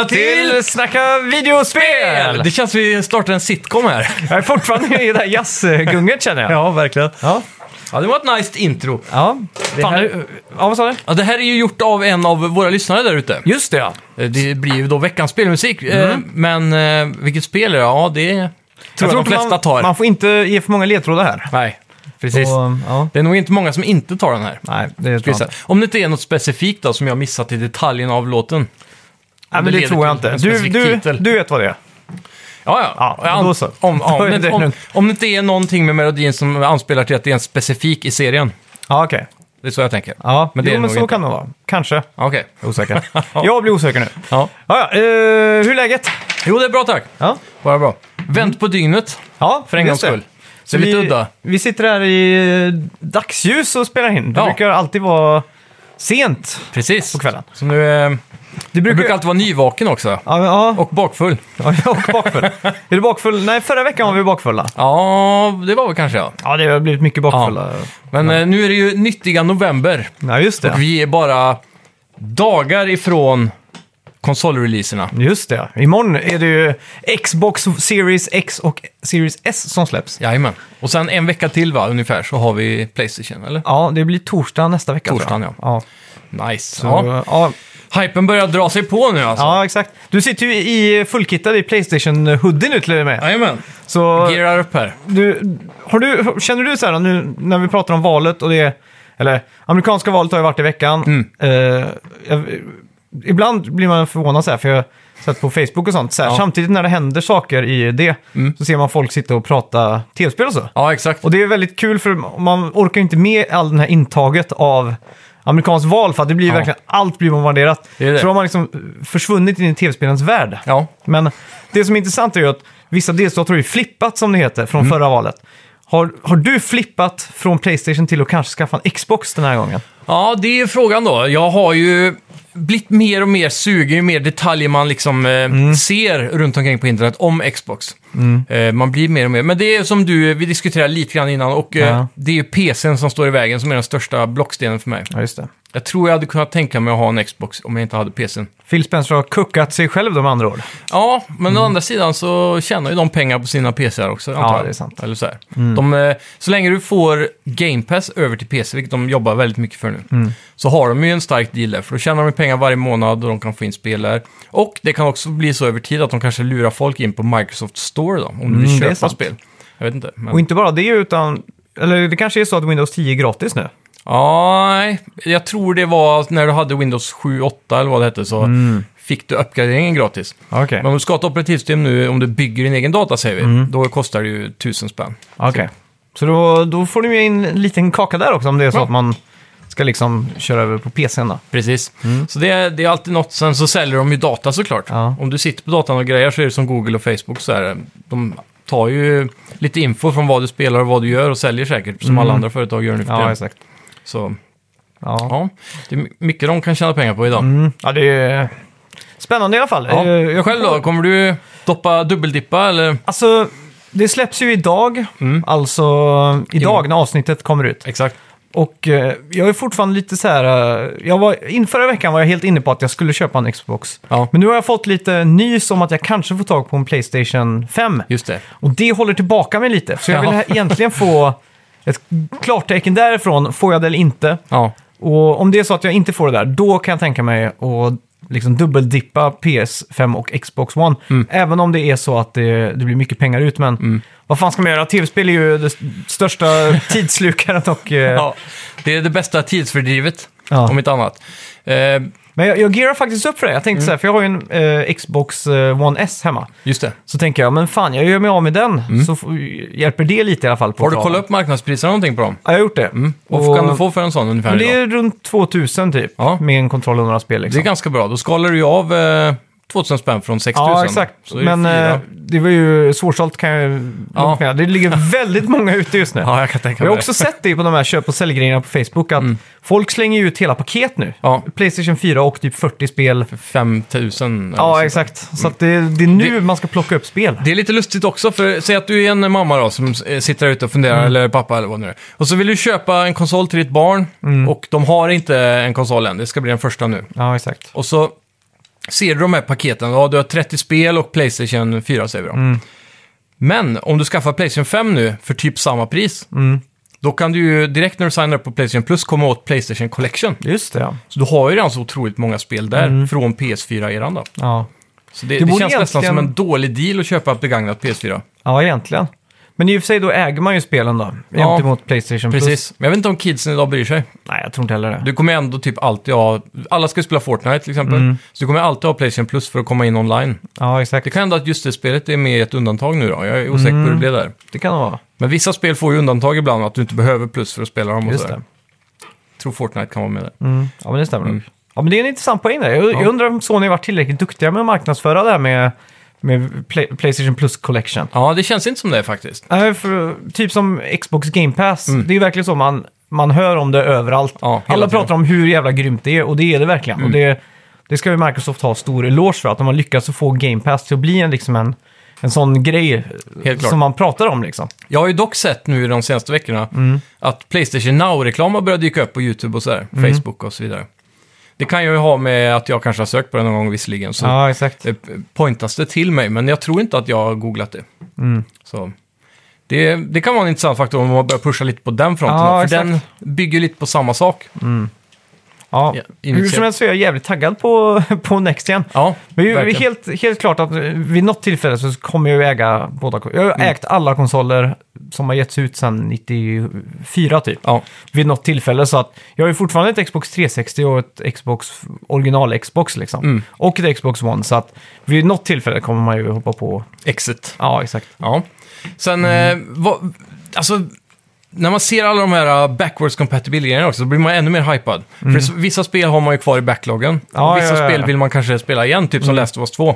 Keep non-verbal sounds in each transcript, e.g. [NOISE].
Och välkomna till... Till Snacka videospel! Det känns som vi startar en sitcom här. Jag är fortfarande i det här jazzgunget känner jag. Ja, verkligen. Ja. Ja, det var ett nice intro. Ja, det Fan, här, ja vad sa du? Ja, det här är ju gjort av en av våra lyssnare där ute. Just det ja. Eh, Det blir ju då veckans spelmusik. Eh, Mm. Men eh, vilket spel är det? Ja, det tror jag, de inte flesta man, tar. Man får inte ge för många ledtrådar här. Nej, precis. Så, ja. Det är nog inte många som inte tar den här. Nej, det tror jag inte. säga. Om det inte är något specifikt då som jag missat i detaljen av låten. Nej, men det det tror jag inte. Du, du, du vet vad det är. Ja, ja. Ja, Om- då så. Om, [LAUGHS] om, är det om, om det inte är någonting med melodin som anspelar till att det är en specifik i serien. Ja, okej. Det är så jag tänker. Ja, Men det jo, är det men så inte. kan det vara. Kanske. Ja, Okej. Är osäker. [LAUGHS] jag blir osäker nu. Ja. Ja, ja. eh, hur är läget? Jo, det är bra tack. Ja, Bara bra. Vänt på dygnet, ja för en gångs just skull. Så Det är lite vi, udda. vi sitter här i eh, dagsljus och spelar in. Det Ja. brukar alltid vara sent Precis. på kvällen. Så nu... Eh, Det jag brukar... brukar alltid vara nyvaken också. Ja, ja. Och bakfull. [LAUGHS] Ja, och bakfull. är du bakfull? Nej, förra veckan var vi bakfulla. Ja, det var väl kanske jag. Ja, det har blivit mycket bakfulla. Men eh, nu är det ju nyttiga november. Ja, just det. Och vi är bara dagar ifrån konsolreleaserna. Just det. Imorgon är det ju Xbox Series X och Series S som släpps. Jajamän. Och sen en vecka till va, ungefär, så har vi Playstation, eller? Ja, det blir torsdag nästa vecka. Torsdagen, ja. Nice. Så, Ja. ja. Hypen börjar dra sig på nu alltså. Ja, exakt. Du sitter ju i fullkittad i Playstation-hoodie nu till och med. Jajamän. Så Gearar upp här. du, har du, känner du så här nu när vi pratar om valet och det, eller amerikanska valet har ju varit i veckan. Mm. Eh, jag, ibland blir man förvånad så här, för jag har sett på Facebook och sånt. Så här, Ja. Samtidigt när det händer saker i det Mm. så ser man folk sitta och prata tv-spel och så. Ja, exakt. Och det är väldigt kul för man orkar inte med all den här intaget av amerikanskt val för att det blir Ja. verkligen, allt blir bombarderat. Det det. Så då har man liksom försvunnit in i tv-spelens värld. Ja, Men det som är intressant är ju att vissa delstater har ju flippat som det heter från Mm. förra valet. Har, har du flippat från Playstation till att kanske skaffa en Xbox den här gången? ja det är frågan då. Jag har ju blivit mer och mer sugen ju mer detaljer man liksom eh, Mm. ser runt omkring på internet om Xbox. Eh, man blir mer och mer. Men det är som du, vi diskuterade lite grann innan och eh, Ja. det är ju PCn som står i vägen som är den största blockstenen för mig. Ja, just det. Jag tror jag hade kunnat tänka mig att ha en Xbox om jag inte hade PCn. Phil Spencer har kuckat sig själv de andra ord. Ja, men å andra sidan så tjänar ju de pengar på sina PCar också. antar jag. det är sant. Eller så, här. De, eh, så länge du får Game Pass över till PC, vilket de jobbar väldigt mycket för nu, så har de ju en stark deal där. För då tjänar de pengar varje månad och de kan få in spel där. Och det kan också bli så över tid att de kanske lurar folk in på Microsoft Store då, om du Mm, vill köpa spel. Jag vet inte. Men... Och inte bara det utan, eller det kanske är så att Windows 10 är gratis nu. Ja, nej. Jag tror det var när du hade Windows 7, 8 eller vad det hette, så fick du uppgraderingen gratis. Okej. Men om du ska ha ett operativsystem nu, om du bygger din egen data säger vi, Mm. då kostar det ju tusen spänn. Okej. Så då, då får du med in en liten kaka där också om det är så Ja. att man ska liksom köra över på PCn då. Precis. Så det är, det är alltid något. Sen så säljer de ju data såklart. Ja. Om du sitter på datan och grejer så är det som Google och Facebook. Så här, de tar ju lite info från vad du spelar och vad du gör och säljer säkert, som alla andra företag gör nu för Mm. Ja, tiden. exakt. Så Ja. ja, det är mycket de kan tjäna pengar på idag. Mm. ja, det är spännande i alla fall. Ja. Jag Själv då, kommer du doppa, dubbeldippa eller? Alltså, det släpps ju idag, Mm. alltså idag när avsnittet kommer ut. Exakt. Och eh, jag är fortfarande lite så här, eh, jag var, in, förra veckan var jag helt inne på att jag skulle köpa en Xbox. Ja, Men nu har jag fått lite nys om att jag kanske får tag på en Playstation 5. just det. Och det håller tillbaka mig lite. Så jag vill Ja. här [LAUGHS] egentligen få ett klartecken därifrån, får jag det eller inte? Ja, Och om det är så att jag inte får det där, då kan jag tänka mig att liksom dubbeldippa PS5 och Xbox One. Mm. Även om det är så att det, det blir mycket pengar ut, men vad fan ska man göra? Tv-spel är ju det st- största [LAUGHS] tidslukaren och... eh, ja. Det är det bästa tidsfördrivet, Ja. om inte annat. Eh, Men jag, jag gearar faktiskt upp för det. Jag tänkte Mm. så här, för jag har ju en eh, Xbox eh, One S hemma. just det. Så tänker jag, men fan, jag gör mig av med den. Så får, hjälper det lite i alla fall. På Mm. Har du att kollat upp marknadspriserna någonting på dem? Ja, jag har gjort det. Mm. Vad Och- kan du få för en sån ungefär Men det idag? är runt 2000 typ, Ja. med en kontroll och några spel. Det Liksom. är ganska bra. Då skalar du ju av eh, 2000 spänn från 6000. Ja, exakt. Så är det Men fyra. eh, det var ju svårsålt kan jag ju Ja. Det ligger [LAUGHS] väldigt många ute just nu. Ja, jag kan tänka jag mig har också sett det på de här köp och säljgrejerna på Facebook, att folk slänger ju ut hela paket nu. Mm. Ja. Playstation 4 och typ 40 spel. det. 5000. eller Ja, så. exakt. Så att det, det är nu man ska plocka upp spel. Det är lite lustigt också, för säg att du är en mamma då som eh, sitter där ute och funderar, Mm. eller pappa eller vad det nu är. Och så vill du köpa en konsol till ditt barn Mm. och de har inte en konsol än, det ska bli den första nu. Ja, exakt. Och så ser du de här paketen, ja du har 30 spel och Playstation 4 säger vi då. Mm. Men om du skaffar Playstation 5 nu för typ samma pris, Mm. då kan du ju direkt när du signar upp på Playstation Plus komma åt Playstation Collection. Just det, ja. Så du har ju redan så otroligt många spel där från PS4-eran då. Ja, Så det, Det det, borde känns nästan som egentligen- en dålig deal att köpa ett begagnat PS4. ja egentligen. Men i och för sig då äger man ju spelen då, gentemot Playstation Plus. Precis. Men jag vet inte om kidsen idag bryr sig. Nej, jag tror inte heller det. Du kommer ändå typ alltid ha... Alla ska spela Fortnite till exempel. Mm. Så du kommer alltid ha Playstation Plus för att komma in online. Ja, exakt. Det kan hända att just det spelet är med i ett undantag nu då. Jag är osäker på hur det Mm. blir där. Det kan det vara. Men vissa spel får ju undantag ibland att du inte behöver plus för att spela dem och Just sådär. det. Jag tror Fortnite kan vara med där. Mm. Ja, men det stämmer Mm. nog. Ja, men det är en intressant poäng där. Jag, jag undrar om Sony har varit tillräckligt duktiga med att marknadsföra det här med, med Play, Playstation Plus Collection. Ja, det känns inte som det faktiskt. Nej, för, typ som Xbox Game Pass. Mm. Det är ju verkligen så man, man hör om det överallt. Ja, Alla tiden. pratar om hur jävla grymt det är och det är det verkligen. Mm. Och det, det ska ju Microsoft ha stor eloge för, att de har lyckats att få Game Pass till att bli en, liksom en, en sån grej som man pratar om. Liksom. Jag har ju dock sett nu de senaste veckorna Mm. att Playstation Now-reklam har börjat dyka upp på YouTube och sådär. Mm. Facebook och så vidare. Det kan ju ha med att jag kanske har sökt på det någon gång visserligen. Så Ja, exakt. eh, pointas det till mig, men jag tror inte att jag har googlat det. Mm. Så det, det kan vara en intressant faktor om man börjar pusha lite på den fronten. Ja, för exakt. den bygger lite på samma sak. Ja. Ja, Hur som helst så är jag jävligt taggad på, [LAUGHS] på Next igen. Ja, Men är verkligen. helt, helt klart att vid något tillfälle så kommer jag ju äga båda. Jag har Mm. ägt alla konsoler som har getts ut sedan 94 typ. Ja, Vid något tillfälle så att jag har ju fortfarande ett Xbox 360 och ett Xbox original Xbox liksom. Mm. Och ett Xbox One så att vid något tillfälle kommer man ju hoppa på. exit. Ja, exakt. Ja. Sen, Mm. eh, vad, alltså, när man ser alla de här uh, backwards compatibility också, så blir man ännu mer hypad. För det, vissa spel har man ju kvar i backloggen. Mm. Ja, och vissa ja, ja, spel vill man kanske spela igen, typ som Last of Us 2.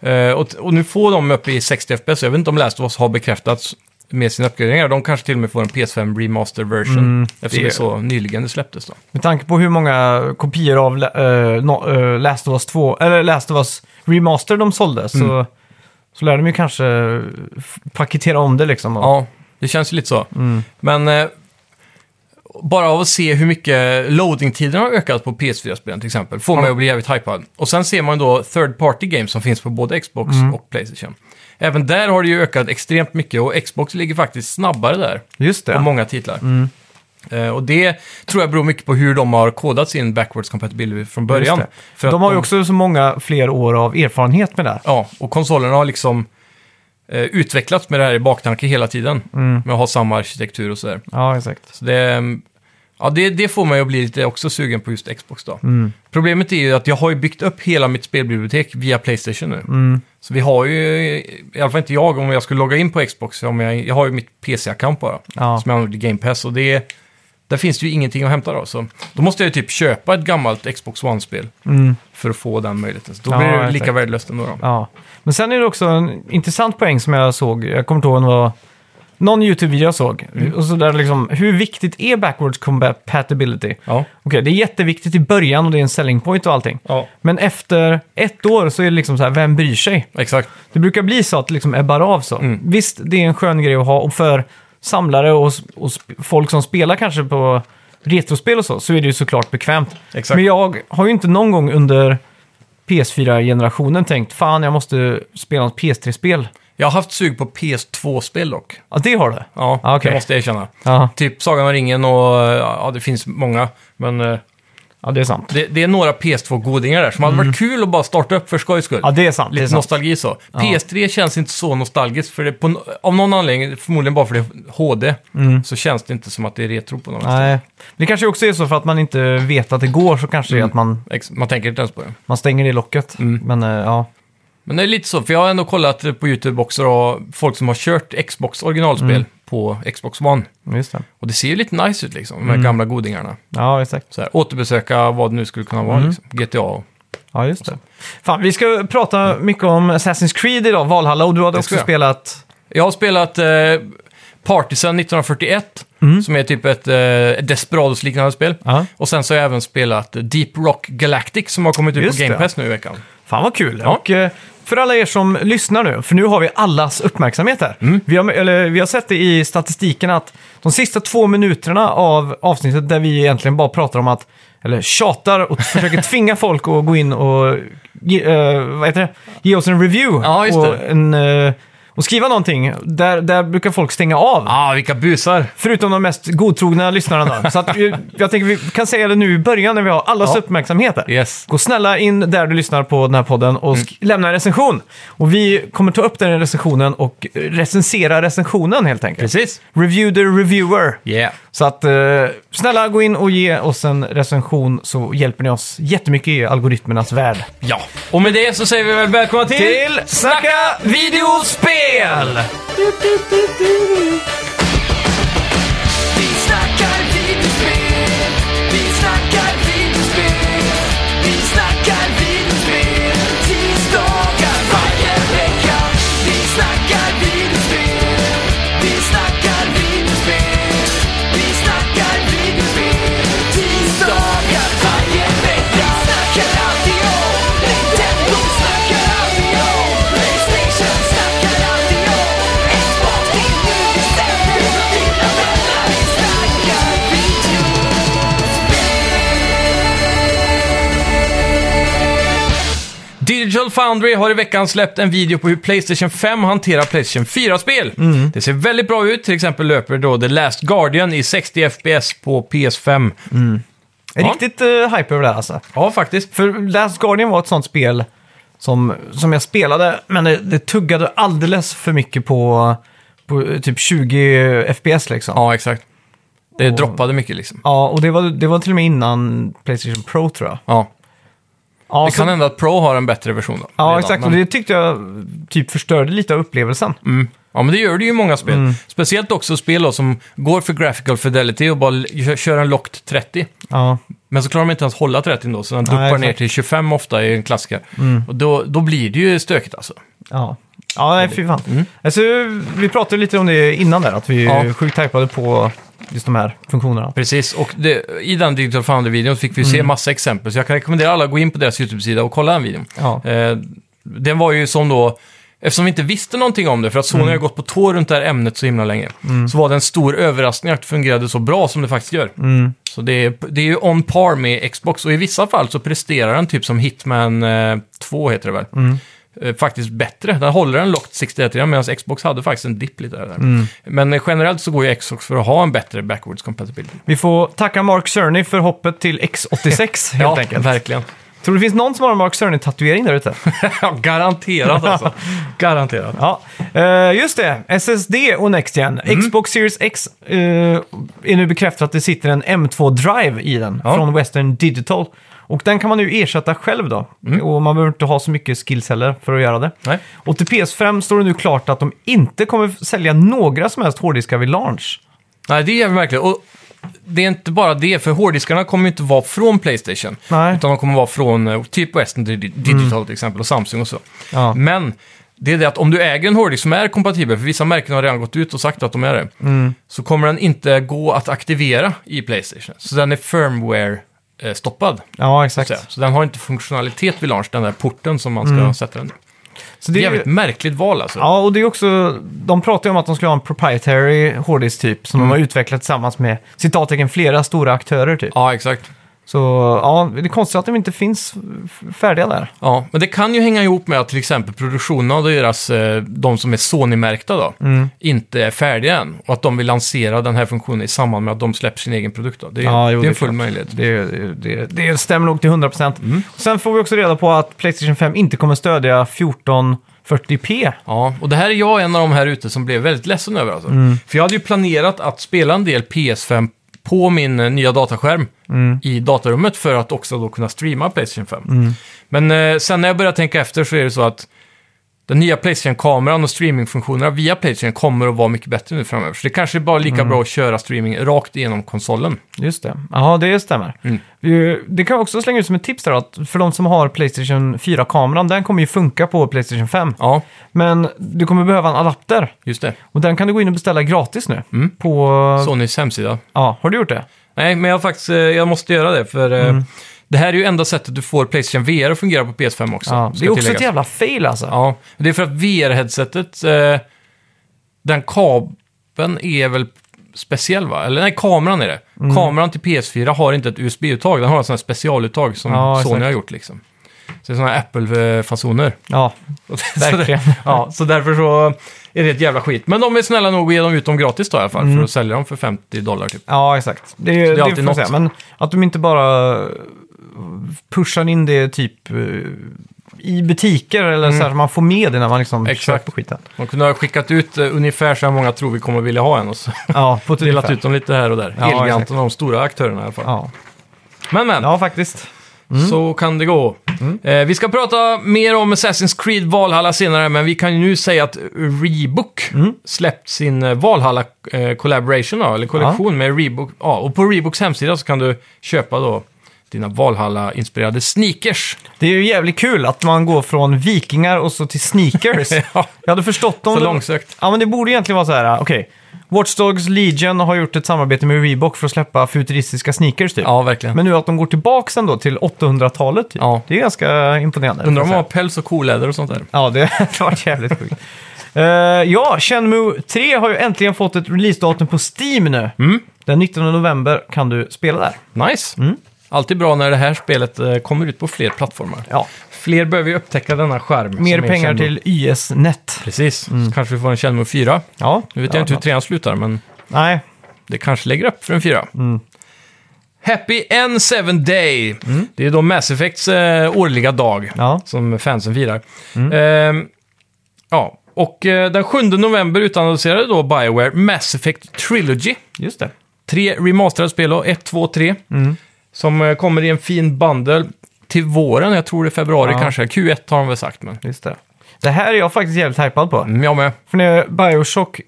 Eh, och, och nu får de upp i 60 FPS, jag vet inte om Last of Us har bekräftats med sina uppgraderingar. De kanske till och med får en PS5 remaster version. Mm, eftersom det är så nyligen det släpptes då. Med tanke på hur många kopior av uh, no, eh, Last of Us 2, eller Last of Us Remaster de sålde så, Mm. så lär de ju kanske paketera om det liksom. Och, Ja, det känns ju lite så. Mm. Men eh, bara av att se hur mycket loading-tiden har ökat på PS4-spelen till exempel, får man ju att bli jävligt hypad. Och sen ser man då third party games som finns på både Xbox Mm. och Playstation. Även där har det ju ökat extremt mycket och Xbox ligger faktiskt snabbare där Just på det. många titlar. Mm. Eh, och det tror jag beror mycket på hur de har kodat sin backwards compatibility från början. Just För de har ju också så många fler år av erfarenhet med det här. Ja, och konsolerna har liksom eh, utvecklats med det här i baktanke hela tiden. Mm. Med att ha samma arkitektur och sådär. Ja, exakt. Så det, ja, det, det får mig att bli lite också sugen på just Xbox då. Mm. Problemet är ju att jag har ju byggt upp hela mitt spelbibliotek via Playstation nu. Mm. Så vi har ju, i alla fall inte jag, om jag skulle logga in på Xbox, om jag, jag har ju mitt PC-account bara. Ja. Som jag använder Game Pass och det, där finns det ju ingenting att hämta då. Så då måste jag ju typ köpa ett gammalt Xbox One-spel Mm. för att få den möjligheten. Så då Ja, blir det lika värdelöst ändå då. Ja. Men sen är det också en intressant poäng som jag såg. Jag kommer inte ihåg var någon YouTube-video jag såg. Och så där liksom, hur viktigt är backwards compatibility? Ja. Okej, det är jätteviktigt i början och det är en selling point och allting. ja, Men efter ett år så är det liksom så här, vem bryr sig? exakt. Det brukar bli så att det liksom ebbar av så. Mm. Visst, det är en skön grej att ha och för samlare och, och folk som spelar kanske på retrospel och så, så är det ju såklart bekvämt. Exakt. Men jag har ju inte någon gång under PS4-generationen tänkt fan jag måste spela något PS3-spel. Jag har haft sug på PS2-spel dock. Ja, det har du. Ja, Ah, okej. det måste jag erkänna. Ja, Typ Sagan om ringen och ja, det finns många. Men eh, ja det är sant. det, det är några PS2-godingar där som hade varit kul att bara starta upp för skojs skull. Mm. Ja, det är sant. Det är Lite sant. nostalgi så. PS3 känns inte så nostalgiskt, för det på, no- av någon anledning, förmodligen bara för det är HD, så känns det inte som att det är retro på något sätt. Mm. Nej. Det kanske också är så för att man inte vet att det går så kanske det är att man, Ex- Man tänker inte ens på det. man stänger det locket. Mm. Men eh, ja. Men det är lite så, för jag har ändå kollat på YouTube också då, folk som har kört Xbox originalspel Mm. På Xbox One. Just det. Och det ser ju lite nice ut liksom, de här Mm. gamla godingarna. Ja, exakt. Så här, återbesöka vad det nu skulle kunna vara, Mm. liksom. GTA och... Ja, just det. Fan, vi ska prata mycket om Assassin's Creed idag, Valhalla, och du hade Det också ska jag. spelat... Jag har spelat eh, Partisan 1941, Mm. som är typ ett eh, Desperados-liknande spel. Ja. Och sen så har jag även spelat Deep Rock Galactic som har kommit ut Just på Game det. Pass nu i veckan. Fan vad kul. Ja. Och, eh, för alla er som lyssnar nu, för nu har vi allas uppmärksamhet här. Mm. Vi, har, eller, vi har sett det i statistiken att de sista två minuterna av avsnittet där vi egentligen bara pratar om att, eller tjatar och försöker [LAUGHS] tvinga folk att gå in och ge, eh, vad heter det? ge oss en review. Ja, och, en, eh, och skriva någonting. Där, där brukar folk stänga av. Ah, vilka busar! Förutom de mest godtrogna lyssnarna då. Så att, eh, jag tänker vi kan säga det nu i början när vi har allas Ja. uppmärksamhet här. Yes. Gå snälla in där du lyssnar på den här podden och sk- lämna en recension. Och vi kommer ta upp den recensionen och eh, recensera recensionen helt enkelt. Precis. Review the reviewer. Yeah. Så att eh, snälla gå in och ge oss en recension så hjälper ni oss jättemycket i algoritmernas värld. Ja. Och med det så säger vi väl välkomna till... Till Snacka videospel! Vi Digital Foundry har i veckan släppt en video på hur Playstation 5 hanterar Playstation 4-spel. Det ser väldigt bra ut, till exempel löper då The Last Guardian i 60 FPS på PS5. Ja. Riktigt uh, hype över det här alltså. Ja, faktiskt. För Last Guardian var ett sånt spel som, som jag spelade, men det, det tuggade alldeles för mycket på, på eh, typ 20 FPS liksom. Ja, Ja, exakt. Det droppade mycket liksom. och det var, det var till och med innan Playstation Pro tror jag. Ja, Ja, det så, kan hända att Pro har en bättre version då. ja redan, exakt. men- Och det tyckte jag typ förstörde lite av upplevelsen. Mm. Ja, men det gör det ju i många spel. Mm. Speciellt också spel då, som går för graphical fidelity och bara l- kö- kör en locked 30. Ja, Men så klarar de inte ens hålla 30 då, så den Nej, duppar ner exakt. Mm. till 25 ofta i en klassiker. Och då, då blir det ju stökigt alltså. ja. Ja, nej, fy fan. Alltså, vi pratade lite om det innan där, att vi Ja. är sjukt hypade på just de här funktionerna. Precis, och det, i den Digital Founder-videon fick vi se Mm. massa exempel. Så jag kan rekommendera alla att gå in på deras YouTube-sida och kolla den videon. Ja. Eh, den var ju som då, eftersom vi inte visste någonting om det, för att Sony Mm. har gått på tå runt det här ämnet så himla länge, så var det en stor överraskning att det fungerade så bra som det faktiskt gör. Mm. Så det är, det är ju on par med Xbox, och i vissa fall så presterar den typ som Hitman eh, 2 heter det väl. Eh, faktiskt bättre. Den håller en locked 61 medan Xbox hade faktiskt en dipp lite där. Mm. Men eh, generellt så går ju Xbox för att ha en bättre backwards compatibility. Vi får tacka Mark Cerny för hoppet till X86 [LAUGHS] helt ja, enkelt. verkligen. Tror du det finns någon som har en Mark Cerny-tatuering där ute? [LAUGHS] Ja, garanterat alltså. [LAUGHS] garanterat. Ja, eh, just det. SSD och Next Gen. Mm. Xbox Series X eh, är nu bekräftat att det sitter en M2-drive i den Ja. från Western Digital. Och den kan man nu ersätta själv då. Mm. Och man behöver inte ha så mycket skills heller för att göra det. Nej. Och till PS5 står det nu klart att de inte kommer sälja några som helst hårddiskar vid launch. Nej, det är verkligen. Och det är inte bara det, för hårddiskarna kommer ju inte vara från Playstation. Nej. Mm. Utan de kommer vara från eh, typ Western Digi- Digital till exempel och Samsung och så. Ja. Men det är det att om du äger en hårddisk som är kompatibel, för vissa märken har redan gått ut och sagt att de är det, Mm. så kommer den inte gå att aktivera i Playstation. Så den är firmware-stoppad. Ja, Så, exakt. så den har inte funktionalitet vid launch, den där porten som man ska Mm. sätta den. Så Det är är jävligt märkligt val alltså. Ja, och det är också... De pratar ju om att de skulle ha en proprietary hårddisk typ, som de har utvecklat tillsammans med citattecken flera stora aktörer typ. Ja, exakt. Så ja, det är konstigt att de inte finns färdiga där. Ja, men det kan ju hänga ihop med att till exempel produktionen av deras, eh, de som är Sony-märkta då, Mm. inte är färdiga än. Och att de vill lansera den här funktionen i samband med att de släpper sin egen produkt. Då. Det är, Ja, jo, det är en full klart. möjlighet. Det, det, det stämmer nog till 100%. Mm. Sen får vi också reda på att Playstation 5 inte kommer stödja 1440p. Ja, och det här är jag en av de här ute som blev väldigt ledsen över. Alltså. Mm. För jag hade ju planerat att spela en del PS5 på min eh, nya dataskärm Mm. i datarummet för att också då kunna streama Playstation 5. Men eh, sen när jag började tänka efter så är det så att den nya Playstation-kameran och streamingfunktionerna via Playstation kommer att vara mycket bättre nu framöver. Så det kanske är bara lika Mm. bra att köra streaming rakt igenom konsolen. Just det. Ja, det stämmer. Mm. Det kan jag också slänga ut som ett tips där att för de som har Playstation 4-kameran, den kommer ju funka på Playstation 5. Ja, Men du kommer behöva en adapter. just det. Och den kan du gå in och beställa gratis nu. Mm. På... Sonys hemsida. Ja, har du gjort det? Nej, men jag, faktiskt, eh, jag måste göra det för eh, Mm. Det här är ju enda sättet du får Playstation VR att fungera på PS5 också. Ja, det är också tilläggas. ett jävla fail alltså. Ja, det är för att VR-headsetet, eh, den kabeln är väl speciell va? Eller nej, kameran är det. Mm. Kameran till PS4 har inte ett USB-uttag, den har en sån här specialuttag som Ja, Sony exakt. har gjort liksom. Så det är såna här Apple-fasoner. Ja, [LAUGHS] verkligen. [LAUGHS] ja, så därför så är det ett jävla skit. Men de är snälla nog att ge dem ut dem gratis då i alla fall, Mm. för att sälja dem för 50 dollar typ. Ja, exakt. Det, är det, alltid får man något. säga. Men att de inte bara pushar in det typ eh, i butiker eller så här, man får med det när man liksom Mm. Exakt. köper skiten. De kunde ha skickat ut eh, ungefär så här många tror vi kommer vilja ha en och så Ja, på [LAUGHS] delat ut dem lite här och där. Ja, Elgiganten och de stora aktörerna i alla fall. Ja. Men men, ja, faktiskt. så kan det gå. Eh, vi ska prata mer om Assassin's Creed Valhalla senare, men vi kan ju nu säga att Rebook släppt sin eh, Valhalla eh, collaboration, då, eller kollektion med Rebook. Ja, och på Rebooks hemsida så kan du köpa då dina Valhalla-inspirerade sneakers. Det är ju jävligt kul att man går från vikingar och så till sneakers. [LAUGHS] ja, Jag hade förstått om så det... långsökt. Ja, men det borde egentligen vara så här, okej. Watch Dogs Legion har gjort ett samarbete med Reebok för att släppa futuristiska sneakers typ. Ja, verkligen. Men nu att de går tillbaka ändå till 800-talet, typ. Ja. det är ganska imponerande. Undrar om de har päls och koläder och sånt där. Ja, det [LAUGHS] har varit jävligt sjukt. Eh, ja, Shenmue 3 har ju äntligen fått ett releasedatum på Steam nu. Mm. Den 19 november kan du spela där. Nice. Mm. Alltid bra när det här spelet eh, kommer ut på fler plattformar. Ja, Fler behöver ju upptäcka denna skärm. mer som är pengar till YS-net. Precis, så kanske vi får en Shenmue 4. Ja, Nu vet ja, jag inte hur trean slutar, men Nej, det kanske lägger upp för en fyra. Mm. Happy N7 Day. Det är då Mass Effects eh, årliga dag Ja. som fansen firar. Mm. Ehm, ja, och eh, den 7 november utannonserade då Bioware Mass Effect Trilogy. just det. Tre remasterade spel då, 1, 2, 3. Mm. Som eh, kommer i en fin bundle till våren, jag tror det är februari Ja. kanske. Q1 har de väl sagt, men Just det. Det här är jag faktiskt jävligt hypad på. mm, jag med. För när Bioshock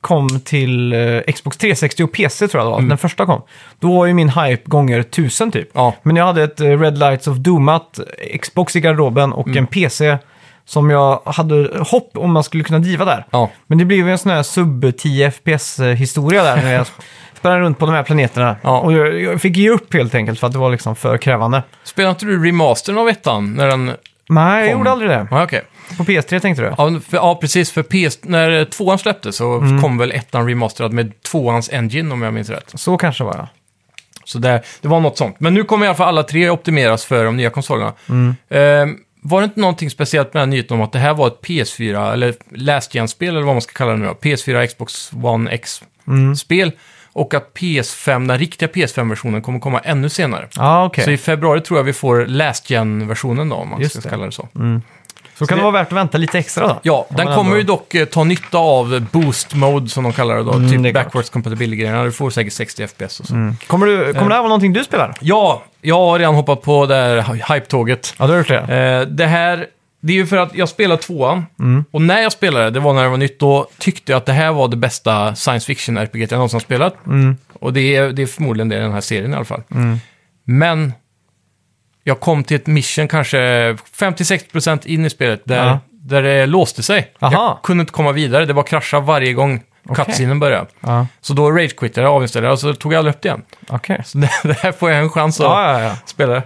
kom till eh, Xbox 360 och PC tror jag det var, den första kom. Då var ju min hype gånger tusen typ. Ja. Men jag hade ett eh, Red Lights of Doomat Xbox i garderoben och en PC som jag hade hopp om man skulle kunna driva där. Ja. Men det blev ju en sån här sub-10 FPS-historia där när jag [LAUGHS] spelade runt på de här planeterna. Ja. Och jag, jag fick ge upp helt enkelt för att det var liksom för krävande. Spelade inte du remastern av ettan när den... Nej, jag Kom. gjorde aldrig det. Ja, okej. På PS3 tänkte du? Ja, för, ja, precis. För PS, när tvåan släpptes så Mm. kom väl ettan remasterad med tvåans engine om jag minns rätt. Så kanske var jag. Så det, det var något sånt. Men nu kommer i alla fall alla tre optimeras för de nya konsolerna. Mm. Ehm, var det inte någonting speciellt med den här nyheten om att det här var ett PS4, eller last gen-spel, eller vad man ska kalla det nu då? PS4, Xbox One X-spel. Och att PS5, den riktiga PS5-versionen kommer komma ännu senare. Ja, okej. Så i februari tror jag vi får last gen-versionen då, om man Just ska det. kalla det så. Så kan det vara värt att vänta lite extra då? Ja, den kommer ändå. ju dock eh, ta nytta av boost mode som de kallar det då. Mm, det typ klart. backwards compatibility-grejerna. Du får säkert 60 FPS och så. Kommer, du, kommer det här vara någonting du spelar? Ja, jag har redan hoppat på det här hy- hype-tåget. Ja, du har gjort det. Eh, det här, det är ju för att jag spelar tvåan. Mm. Och när jag spelade, det var när det var nytt, då tyckte jag att det här var det bästa science fiction-RPG jag någonsin spelat. Mm. Och det är, det är förmodligen det i den här serien i alla fall. Men jag kom till ett mission kanske 50-60% in i spelet där, Ja. där det låste sig. Aha. Jag kunde inte komma vidare, det var krascha varje gång cutscenen började. Ja, Så då rage-quittade jag, avinstallade och så tog jag aldrig upp det igen. okej. Så det, [LAUGHS] det här får jag en chans att ja. spela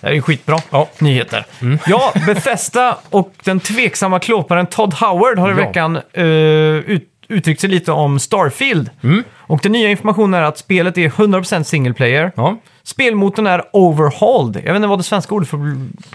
det. Det är ju skitbra. Ja. Nyheter. Ja, Bethesda och den tveksamma klåparen Todd Howard har i Ja. veckan eh, ut, uttryckt sig lite om Starfield. Och den nya informationen är att spelet är 100% single player. Ja. Spelmotorn är overhauled. Jag vet inte vad det svenska ordet för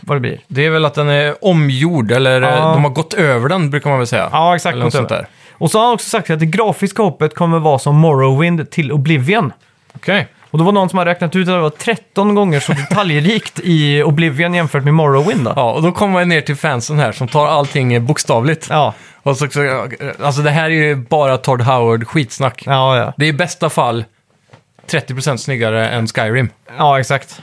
vad det blir. Det är väl att den är omgjord, eller Ja. eh, de har gått över den, brukar man väl säga. Ja, exakt. Eller sånt där. Och så har han också sagt att det grafiska hoppet kommer vara som Morrowind till Oblivion. Okej. Och det var någon som har räknat ut att det var 13 gånger så detaljrikt i Oblivion jämfört med Morrowind. Då. Ja, och då kommer man ner till fansen här som tar allting bokstavligt. Ja, Och så, så, alltså det här är ju bara Todd Howard skitsnack. ja, ja. Det är i bästa fall 30% snyggare än Skyrim. ja exakt.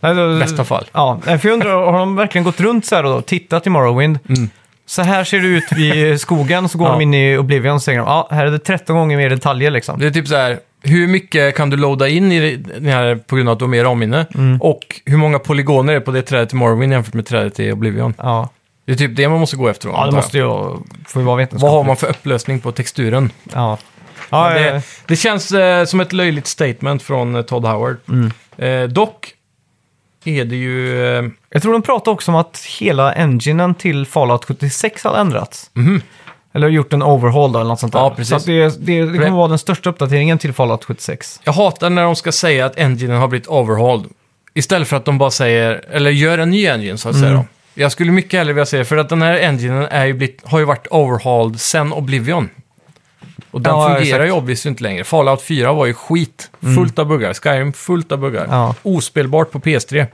Nej, då- Bästa fall. Ja, för jag undrar, har de verkligen gått runt så här och då, tittat i Morrowind? Så här ser det ut vid skogen, så går [LAUGHS] Ja. de in i Oblivion och säger ja, här är det 13 gånger mer detaljer liksom. Det är typ så här, hur mycket kan du loada in i det här på grund av att du har mer ramminne? Mm. Och hur många polygoner är det på det trädet i Morrowind jämfört med trädet i Oblivion? Ja, Det är typ det man måste gå efter ja det måste ju ju vara vetenskapligt. Vad har man för upplösning på texturen? Ja. Ja, Men ja, det, det känns eh, som ett löjligt statement från eh, Todd Howard. Mm. Eh, dock, är det ju... eh, Jag tror de pratade också om att hela enginen till Fallout 76 hade ändrats. Eller gjort en overhaul då, eller något sånt där. Ja, precis. Så att det, det, det kommer vara den största uppdateringen till Fallout 76. Jag hatar när de ska säga att enginen har blivit overhauled. Istället för att de bara säger, eller gör en ny engine så att säga. Mm. Då. Jag skulle mycket hellre vilja säga, för att den här enginen är ju blivit, har ju varit overhauled sen Oblivion. Och den Ja, fungerar exakt. Mm. ju obviously inte längre. Fallout 4 var ju skit. Fullt av buggar. Skyrim fullt av buggar. Ja. Ospelbart på PS3.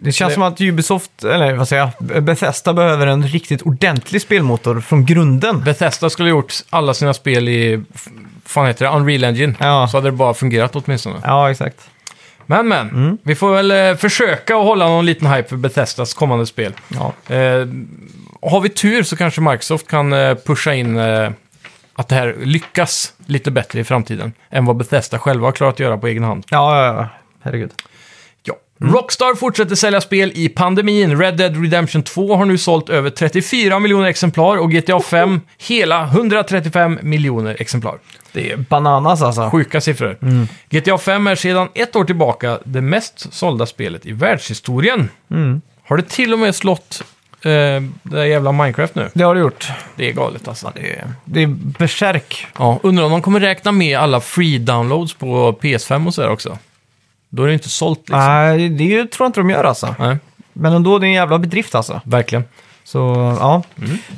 Det känns Det- som att Ubisoft, eller vad säger jag, Bethesda behöver en riktigt ordentlig spelmotor från grunden. Bethesda skulle ha gjort alla sina spel i, fan heter det, Unreal Engine. Ja. Så hade det bara fungerat åtminstone. Ja, exakt. Men men, Mm. vi får väl eh, försöka att hålla någon liten hype för Bethesdas kommande spel. Ja. Eh, har vi tur så kanske Microsoft kan eh, pusha in eh, att det här lyckas lite bättre i framtiden än vad Bethesda själva har klarat att göra på egen hand. Ja, ja, ja. Herregud. Ja. Rockstar fortsätter sälja spel i pandemin. Red Dead Redemption 2 har nu sålt över 34 miljoner exemplar och GTA 5 hela 135 miljoner exemplar. Det är bananas alltså. Sjuka siffror. GTA 5 är sedan ett år tillbaka det mest sålda spelet i världshistorien. Har det till och med slått eh, det där jävla Minecraft nu? Det har det gjort. Det är galet alltså. Det är, det är berserk. Ja, undrar om de kommer räkna med alla free downloads på PS5 och sådär också. Då är det inte sålt liksom. Nej, det tror jag inte de gör alltså. Nej, Men ändå, det är en jävla bedrift alltså. verkligen. Så, ja.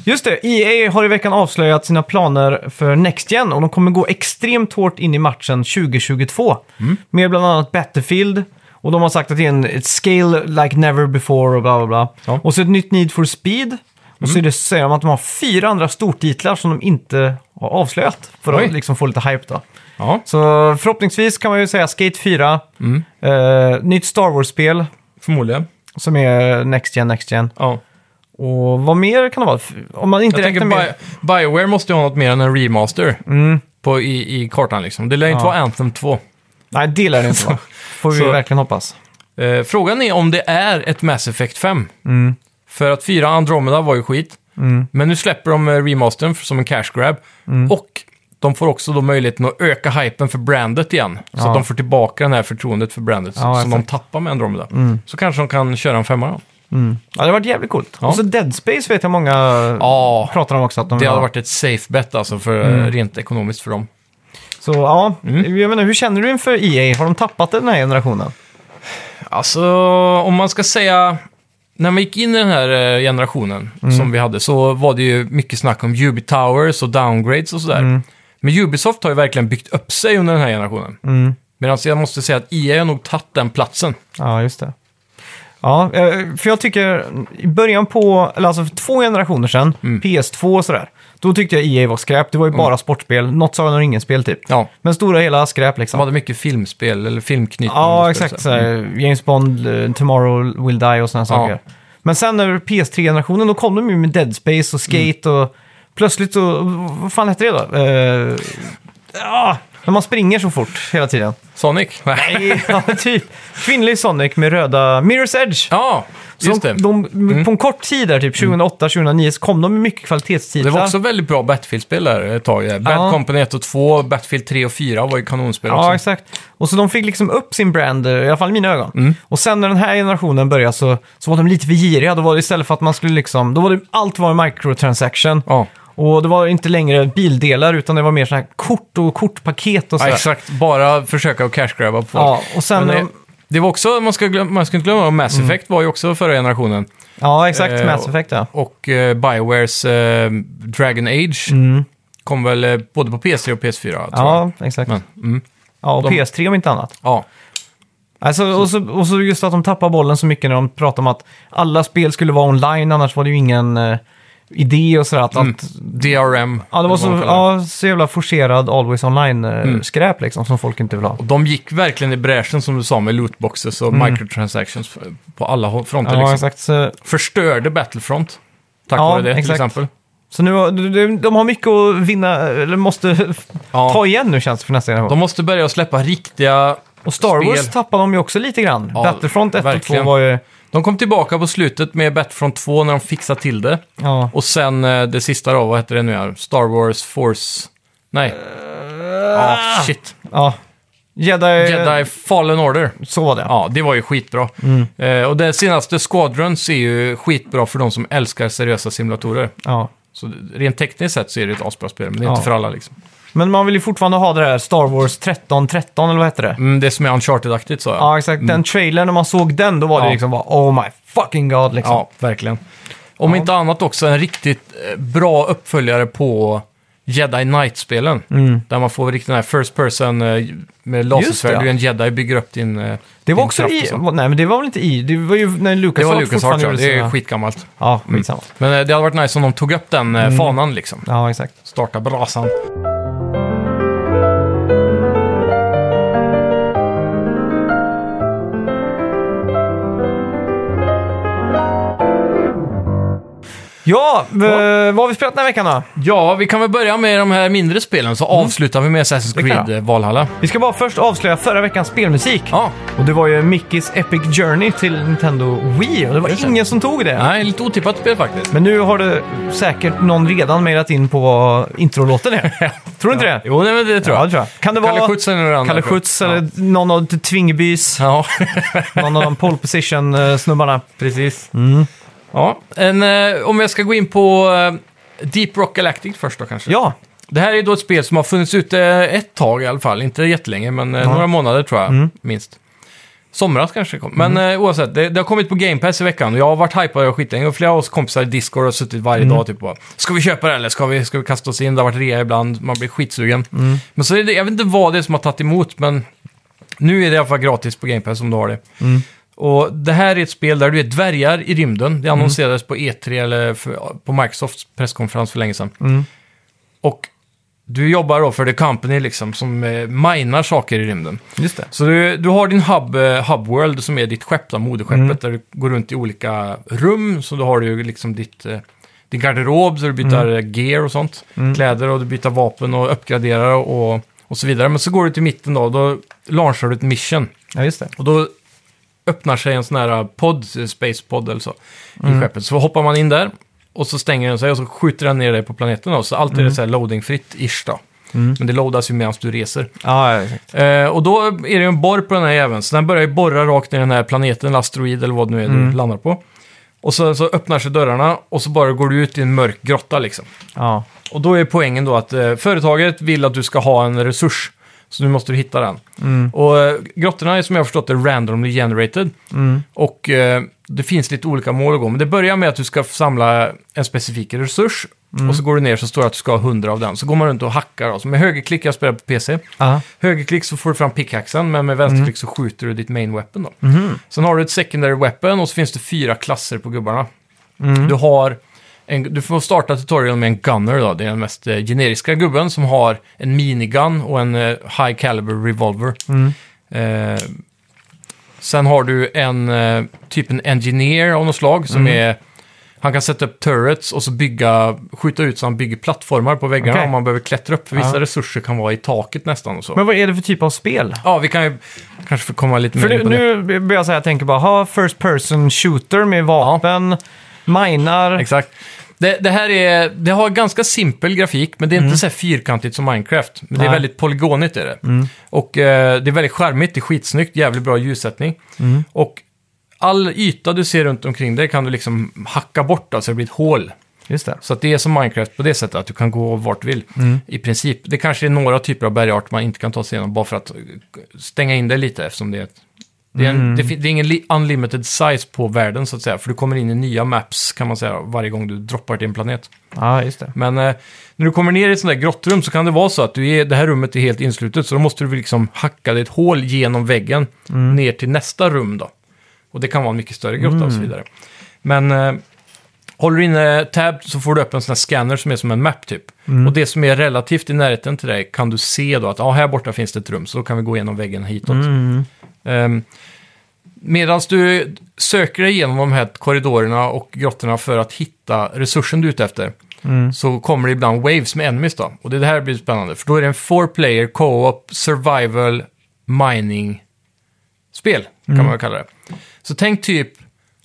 Just det, EA har i veckan avslöjat sina planer för Next Gen och de kommer gå extremt hårt in i matchen 2022. Med bland annat Battlefield. Och de har sagt att det är en ett scale like never before och bla bla bla. Ja. Och så ett nytt Need for Speed. Och så är det, säger de att de har fyra andra stortitlar som de inte har avslöjat. För Oj. att liksom få lite hype då. Ja, Så förhoppningsvis kan man ju säga Skate 4. Eh, nytt Star Wars-spel förmodligen. som är Next Gen, Next Gen. Ja. Och vad mer kan det vara? Om man inte Jag tänker räknar med... Bi- Bioware måste ju ha något mer än en remaster på, i, i kartan liksom. Det lär inte Ja. vara Anthem 2. Nej, det lär det inte [LAUGHS] vara. Får vi Så- verkligen hoppas. Eh, frågan är om det är ett Mass Effect 5. Mm. För att 4 Andromeda var ju skit. Men nu släpper de eh, remastern som en cash grab. Mm. Och de får också då möjligheten att öka hypen för brandet igen. Så Ja. att de får tillbaka det här förtroendet för brandet Ja, som de exakt. Mm. tappar med Andromeda. Så kanske de kan köra en femma då. Ja, det har varit jävligt coolt. Ja. Och så Dead Space vet jag många Ja, pratar om också. Att de det vill hade ha. varit ett safe bet alltså för Mm. rent ekonomiskt för dem. Så ja, Mm. jag menar, hur känner du inför EA? Har de tappat den här generationen? Alltså, om man ska säga... När man gick in i den här eh, generationen som vi hade så var det ju mycket snack om Ubi Towers och downgrades och sådär. Men Ubisoft har ju verkligen byggt upp sig under den här generationen. Mm. Medan jag måste säga att EA har nog tagit den platsen. Ja, just det. Ja, eh, för jag tycker i början på, eller alltså för två generationer sedan, Mm. PS2 och sådär, då tyckte jag EA var skräp. Det var ju bara sportspel, något Sagan om ringen-spel typ. Ja, Men stora hela skräp liksom. de hade mycket filmspel eller filmknytning. Ja, spel, exakt. så här, James Bond, eh, Tomorrow Will Die och sådana saker. Men sen när PS3-generationen, då kom de ju med Dead Space och Skate Mm. och plötsligt så, vad fan hette det då? Uh, ja, när man springer så fort hela tiden. Sonic? Nej. Ja, typ. Kvinnlig Sonic med röda Mirror's Edge. Ja, just det. Mm. de, de, På en kort tid där, typ 2008-2009, så kom de med mycket kvalitetstitlar. Det var också väldigt bra Battlefield-spel där ett tag. Bad Ja. Company 1 och 2, Battlefield 3 och 4 var ju kanonspel också. Ja, exakt. Och så de fick liksom upp sin brand, eh, i alla fall i mina ögon. Mm. Och sen när den här generationen började så, så var de lite för giriga. Då var det istället för att man skulle liksom, då var det, allt var microtransaction. Ja. Och det var inte längre bildelar utan det var mer sådana här kort och kortpaket och Ja, sådär. exakt. Bara försöka att cash-grabba på folk. Ja, och sen... Men det, det var också, man ska, glöm, man ska inte glömma, Mass Mm. Effect var ju också förra generationen. ja, exakt. eh, Mass Effect ja. Och eh, Biowares eh, Dragon Age kom väl eh, både på PS3 och PS4, tror jag. Mm. Ja, exakt. Men, mm, ja, och de- PS3 om inte annat. ja. Alltså, och, så, och så just att de tappar bollen så mycket när de pratar om att alla spel skulle vara online, annars var det ju ingen eh, idé och sådär. Att, Mm. att, DRM. ja, det var så, vad man kallar det. ja, så jävla forcerad Always Mm. Online-skräp liksom, som folk inte vill ha. Och de gick verkligen i bräschen, som du sa, med lootboxes och microtransactions på alla hå- fronter. Mm. Ja, liksom. exakt. Så, Förstörde Battlefront. Tack Ja, vare det, till exakt. exempel. så nu, har- de, de- de har mycket att vinna, eller måste Ja. ta igen nu känns det för nästa generation. De måste börja släppa riktiga... och Star Wars spel. tappade de ju också lite grann. Ja, Battlefront 1 och 2 verkligen. var ju... De kom tillbaka på slutet med Battlefront 2 när de fixade till det. Ja. Och sen eh, det sista då, vad heter det nu här? Star Wars Force... Nej. Ah, shit. ja. Jedi... Jedi Fallen Order. Så var det. Ja, det var ju skitbra. Eh, och det senaste Squadrons är ju skitbra för de som älskar seriösa simulatorer. Ja. Så rent tekniskt sett så är det ett asbra spel, men det är Ja. inte för alla liksom. Men man vill ju fortfarande ha det där Star Wars 1313, eller vad heter det? Mm, det som är Uncharted-aktigt så. Ja, exakt. Den trailern, när man såg den, då var det Ja. liksom bara oh my fucking god liksom. Ja, verkligen. Om Ja. inte annat också en riktigt eh, bra uppföljare på Jedi Knight-spelen. Där man får riktigt den här first person eh, med lasersvärd. Mm. ja. Du är en jedi, bygger upp din eh, Det var din också kraft i... Nej, men det var väl inte i... Det var ju när Lucas Det var Lucas Arts, ja. Det är skitgammalt. Ja, skitsamma. Men eh, det hade varit nice om de tog upp den Mm. eh, fanan liksom. Ja, exakt. Starta brasan. Ja, v- vad har vi spelat den här veckan då? Ja, vi kan väl börja med de här mindre spelen, så avslutar vi med Assassin's Mm. Kan Creed eh, Valhalla. Vi ska bara först avslöja förra veckans spelmusik. Ja, Och det var ju Mickis Epic Journey till Nintendo Wii. Och det var Just det. ingen som tog det. nej, lite otippat spel faktiskt. Men nu har det säkert någon redan mejlat in på vad introlåten är. [LAUGHS] Tror du inte det? Jo, nej, men det tror Ja, jag. det tror jag. Kan det Kalle vara Schütz eller andra. Kalle Schütz eller någon av Tvingebys, Ja, någon av de pole position-snubbarna? precis. Mm. Ja, en, eh, om jag ska gå in på eh, Deep Rock Galactic först då kanske. Ja, Det här är då ett spel som har funnits ute ett tag i alla fall, inte jättelänge, men eh, Ja. några månader tror jag, Mm. minst. Somras kanske det kom. Men eh, oavsett, det, det har kommit på Game Pass i veckan och jag har varit hypad och skitlänge och flera av oss kompisar i Discord har suttit varje Mm. dag typ bara, ska vi köpa det eller ska vi, ska vi kasta oss in? Det har varit rea ibland, man blir skitsugen. Mm. Men så är det, jag vet inte vad det är som har tagit emot, men nu är det i alla fall gratis på Game Pass om du har det. Mm. Och det här är ett spel där du är dvärgar i rymden. Det annonserades på E3 eller för, på Microsofts presskonferens för länge sedan. Mm. Och du jobbar då för The Company liksom, som eh, minar saker i rymden. just det. Så du, du har din hub, eh, hub World som är ditt skepp, då, moderskeppet, Mm. där du går runt i olika rum. Så då har du ju liksom ditt, eh, din garderob, så du byter Mm. eh, gear och sånt. Kläder och du byter vapen och uppgraderar och, och så vidare. Men så går du till mitten då, då launchar du ett mission. Ja, just det. Och då öppnar sig en sån här pod, space pod eller så, Mm. i skeppet. Så hoppar man in där och så stänger den sig och så skjuter den ner dig på planeten då. Så allt är Mm. det så här loadingfritt-ish då. Men det loadas ju medan du reser. Ja, ja. Eh, och då är det ju en borr på den här jäveln, så den börjar ju borra rakt ner den här planeten, eller asteroid eller vad det nu är Mm. du landar på. Och så, så öppnar sig dörrarna och så bara går du ut i en mörk grotta liksom. Ja. Och då är poängen då att eh, företaget vill att du ska ha en resurs. Så nu måste du hitta den. Mm. Och eh, grottorna är som jag har förstått det randomly generated. Mm. Och eh, det finns lite olika mål att gå. Men det börjar med att du ska samla en specifik resurs. Mm. Och så går du ner så står det att du ska ha 100 av den. Så går man runt och hackar. Då. Så med högerklick, jag spelar på PC. Ja. Högerklick så får du fram pickaxen, men med vänsterklick så skjuter du ditt main weapon då. Mhm. Sen har du ett secondary weapon och så finns det fyra klasser på gubbarna. Mm. Du har en, du får starta tutorial med en gunner då, det är den mest eh, generiska gubben som har en minigun och en eh, high caliber revolver. Mm. Eh, sen har du en eh, typ en engineer av något slag som Mm. är han kan sätta upp turrets och så bygga, skjuta ut så han bygger plattformar på väggarna Okej. om man behöver klättra upp. För vissa Ja. resurser kan vara i taket nästan och så. Men vad är det för typ av spel? Ja, vi kan ju kanske få komma lite För mer in nu, på det. nu börjar jag säga, jag tänker bara, ha first person shooter med vapen, minar. Exakt. Det, det här är, det har ganska simpel grafik, men det är inte så här fyrkantigt som Minecraft. Men det är Nej. väldigt polygonigt är det. Och eh, det är väldigt charmigt, det är skitsnyggt, jävligt bra ljussättning. Och all yta du ser runt omkring dig kan du liksom hacka bort då, så det blir ett hål. Just det. Så att det är som Minecraft på det sättet, att du kan gå vart du vill. I princip. Det kanske är några typer av bergart man inte kan ta sig igenom, bara för att stänga in det lite eftersom det är ett det är, en, det, fin- det är ingen li- unlimited size på världen så att säga, för du kommer in i nya maps kan man säga varje gång du droppar till en planet. Ja, just det. Men eh, när du kommer ner i ett sånt där grottrum så kan det vara så att du är, det här rummet är helt inslutet, så då måste du liksom hacka dig ett hål genom väggen ner till nästa rum då. Och det kan vara en mycket större grotta och så vidare. Men eh, håller du inne tab så får du upp en sån här scanner som är som en map typ. Och det som är relativt i närheten till dig kan du se då att ah, här borta finns det ett rum, så då kan vi gå igenom väggen hitåt. Um, Medan du söker dig igenom de här korridorerna och grottorna för att hitta resursen du är ute efter, Mm. så kommer det ibland waves med enemies då. Och det, det här blir spännande, för då är det en four player co-op survival mining-spel, kan Mm. man väl kalla det. Så tänk typ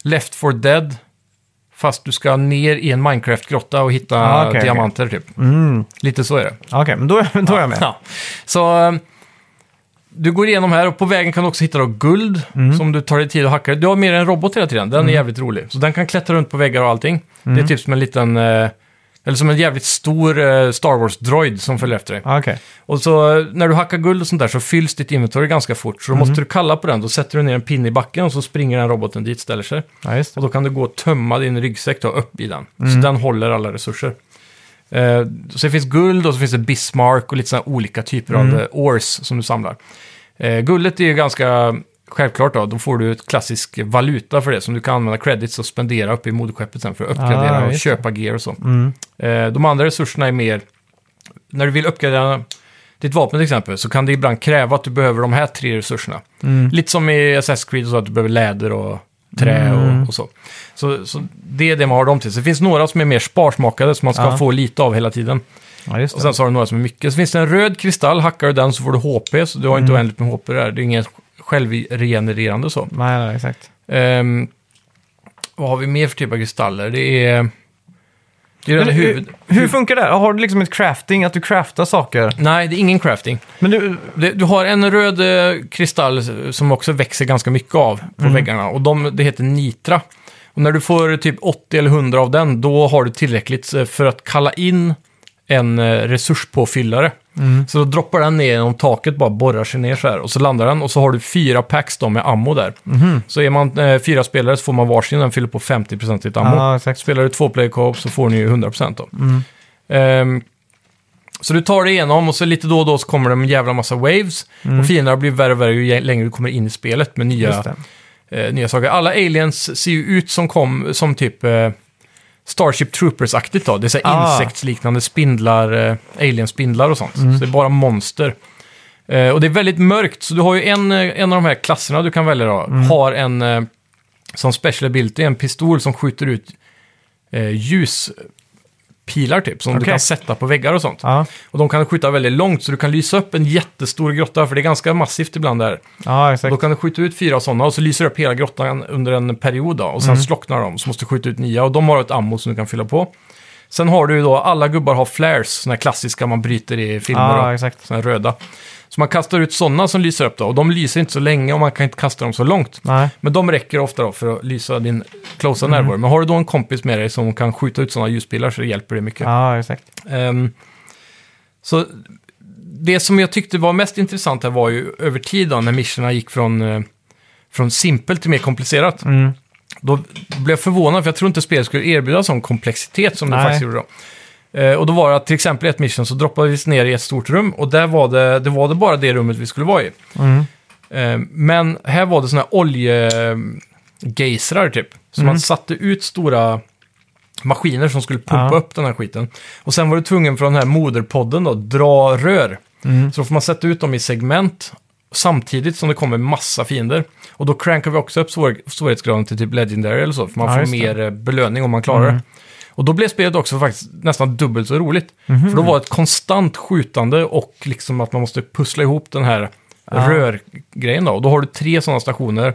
Left 4 Dead, fast du ska ner i en Minecraft-grotta och hitta Ah, okej. diamanter typ. Mm. Lite så är det. Okej, men då, [LAUGHS] då är jag med. Ja. Så eh, du går igenom här och på vägen kan du också hitta då guld Mm. som du tar dig tid att hacka. Du har mer en robot hela tiden, den är jävligt rolig. Så den kan klättra runt på väggar och allting. Mm. Det är typ som en liten, eh, eller som en jävligt stor eh, Star Wars-droid som följer efter dig. Ja, okej. Och så eh, när du hackar guld och sånt där så fylls ditt inventory ganska fort. Så då Mm. måste du kalla på den, då sätter du ner en pinne i backen och så springer den roboten dit, ställer sig. Ja, just Och det. då kan du gå och tömma din ryggsäck då, upp i den. Mm. Så den håller alla resurser. Eh, så det finns guld och så finns det Bismarck och lite sådana olika typer Mm. av eh, ores som du samlar. Eh, guldet är ju ganska självklart då. Då får du ett klassisk valuta för det som du kan använda credits och spendera upp i moderskeppet sen för att uppgradera Ah, och köpa gear och så. Mm. Eh, de andra resurserna är mer... När du vill uppgradera ditt vapen till exempel så kan det ibland kräva att du behöver de här tre resurserna. Mm. Lite som i Assassin's Creed och så att du behöver läder och trä Mm. och, och så. Så. Så det är det man har dem till. Så det finns några som är mer sparsmakade som man ska Ja. få lite av hela tiden. Ja, just Och det. sen så har du några som är mycket. Så finns det en röd kristall, hackar du den så får du HP, så du har Mm. inte oändligt med HP där. Det är inget självregenererande så. Nej, nej, exakt. Ehm, vad har vi mer för typ av kristaller? Det är... Det är Men den hur, huvud... hur funkar det? Har du liksom ett crafting, att du craftar saker? Nej, det är ingen crafting. Men du, Det, du har en röd eh, kristall som också växer ganska mycket av på Mm. väggarna. Och de, det heter nitra. Och när du får typ 80 eller 100 av den, då har du tillräckligt eh, för att kalla in en eh, resurspåfyllare. Mm. Så då droppar den ner genom taket, bara borrar sig ner så här. Och så landar den och så har du fyra packs då med ammo där. Mhm. Så är man eh, fyra spelare så får man varsin, den fyller på 50% i ditt ammo. ja, exakt. Spelar du två player co-op så får ni ju 100% då. Mm. Ehm, så du tar dig igenom och så lite då och då så kommer det en jävla massa waves. Och fienderna blir värre och värre ju längre du kommer in i spelet med nya. Eh, nya saker. Alla aliens ser ju ut som, kom, som typ eh, Starship Troopers-aktigt då. Det är så här Ah. insektsliknande spindlar, eh, alien-spindlar och sånt. Mm. Så det är bara monster. Eh, och det är väldigt mörkt, så du har ju en, eh, en av de här klasserna du kan välja då, Mm. har en eh, som special ability, en pistol som skjuter ut eh, ljuspilar typ, som du Okej. kan sätta på väggar och sånt. Ja, Och de kan skjuta väldigt långt, så du kan lysa upp en jättestor grotta, för det är ganska massivt ibland där. ja exakt. Då kan du skjuta ut fyra sådana och så lyser du upp hela grottan under en period då, och sen Mm. slocknar de, så måste du skjuta ut nya och de har ett ammo som du kan fylla på. Sen har du ju då, alla gubbar har flares, sådana här klassiska man bryter i filmer. Ja, exakt. Såna här röda. Så man kastar ut sådana som lyser upp då, och de lyser inte så länge och man kan inte kasta dem så långt. Nej. Men de räcker ofta då för att lysa din closa Mm. närvaro. Men har du då en kompis med dig som kan skjuta ut sådana ljuspilar så hjälper det mycket. Ja, exakt. Ehm, så det som jag tyckte var mest intressant här var ju över tid då, när missionerna gick från, eh, från simpelt till mer komplicerat. Mm. Då blev jag förvånad, för jag tror inte spelet skulle erbjuda sån komplexitet som det Nej. faktiskt gjorde då. Eh, och då var det att till exempel i ett mission så droppade vi ner i ett stort rum och där var det, det var det bara det rummet vi skulle vara i. Mm. Eh, men här var det såna här oljegejsrar typ. Så man satte ut stora maskiner som skulle pumpa Ja. upp den här skiten. Och sen var du tvungen från den här moderpodden då, dra rör. Mm. Så då får man sätta ut dem i segment samtidigt som det kommer massa fiender. Och då crankar vi också upp svår svårighetsgraden till typ Legendary eller så, för man Ja, får mer eh, belöning om man klarar det. Och då blev spelet också faktiskt nästan dubbelt så roligt. För då var det ett konstant skjutande och liksom att man måste pussla ihop den här Ja. rörgrejen då. Och då har du tre sådana stationer.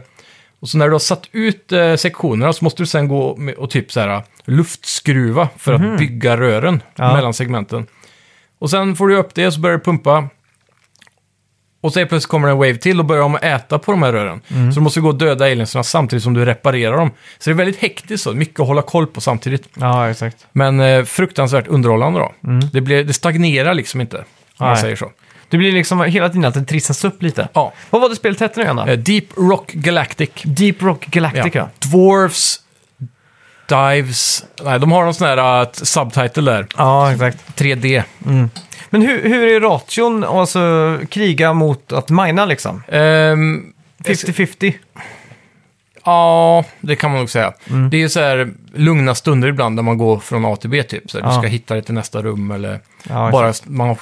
Och så när du har satt ut eh, sektionerna så måste du sen gå med, och typ så här luftskruva för att bygga rören Ja. mellan segmenten. Och sen får du upp det så börjar det pumpa. Och så plötsligt kommer det en wave till och börjar de äta på de här rören. Mm. Så du måste gå och döda aliensarna samtidigt som du reparerar dem. Så det är väldigt hektiskt så, mycket att hålla koll på samtidigt. Ja, exakt. Men eh, fruktansvärt underhållande då. Det, blir, det stagnerar liksom inte, om man Nej. säger så. Det blir liksom hela tiden att det trissas upp lite. Ja. Vad var det spelet hette nu igen då? Eh, Deep Rock Galactic. Deep Rock Galactica. Ja. Dwarfs, Dives, nej de har någon sån här uh, subtitle där. Ja, exakt. 3D. Men hur, hur är ration, alltså kriga mot att mina liksom? Ehm, 50-50? Ja, det kan man nog säga. Mm. Det är ju så här lugna stunder ibland där man går från A till B typ. Så här, Ja. Du ska hitta dig till nästa rum eller Ja, bara... Man,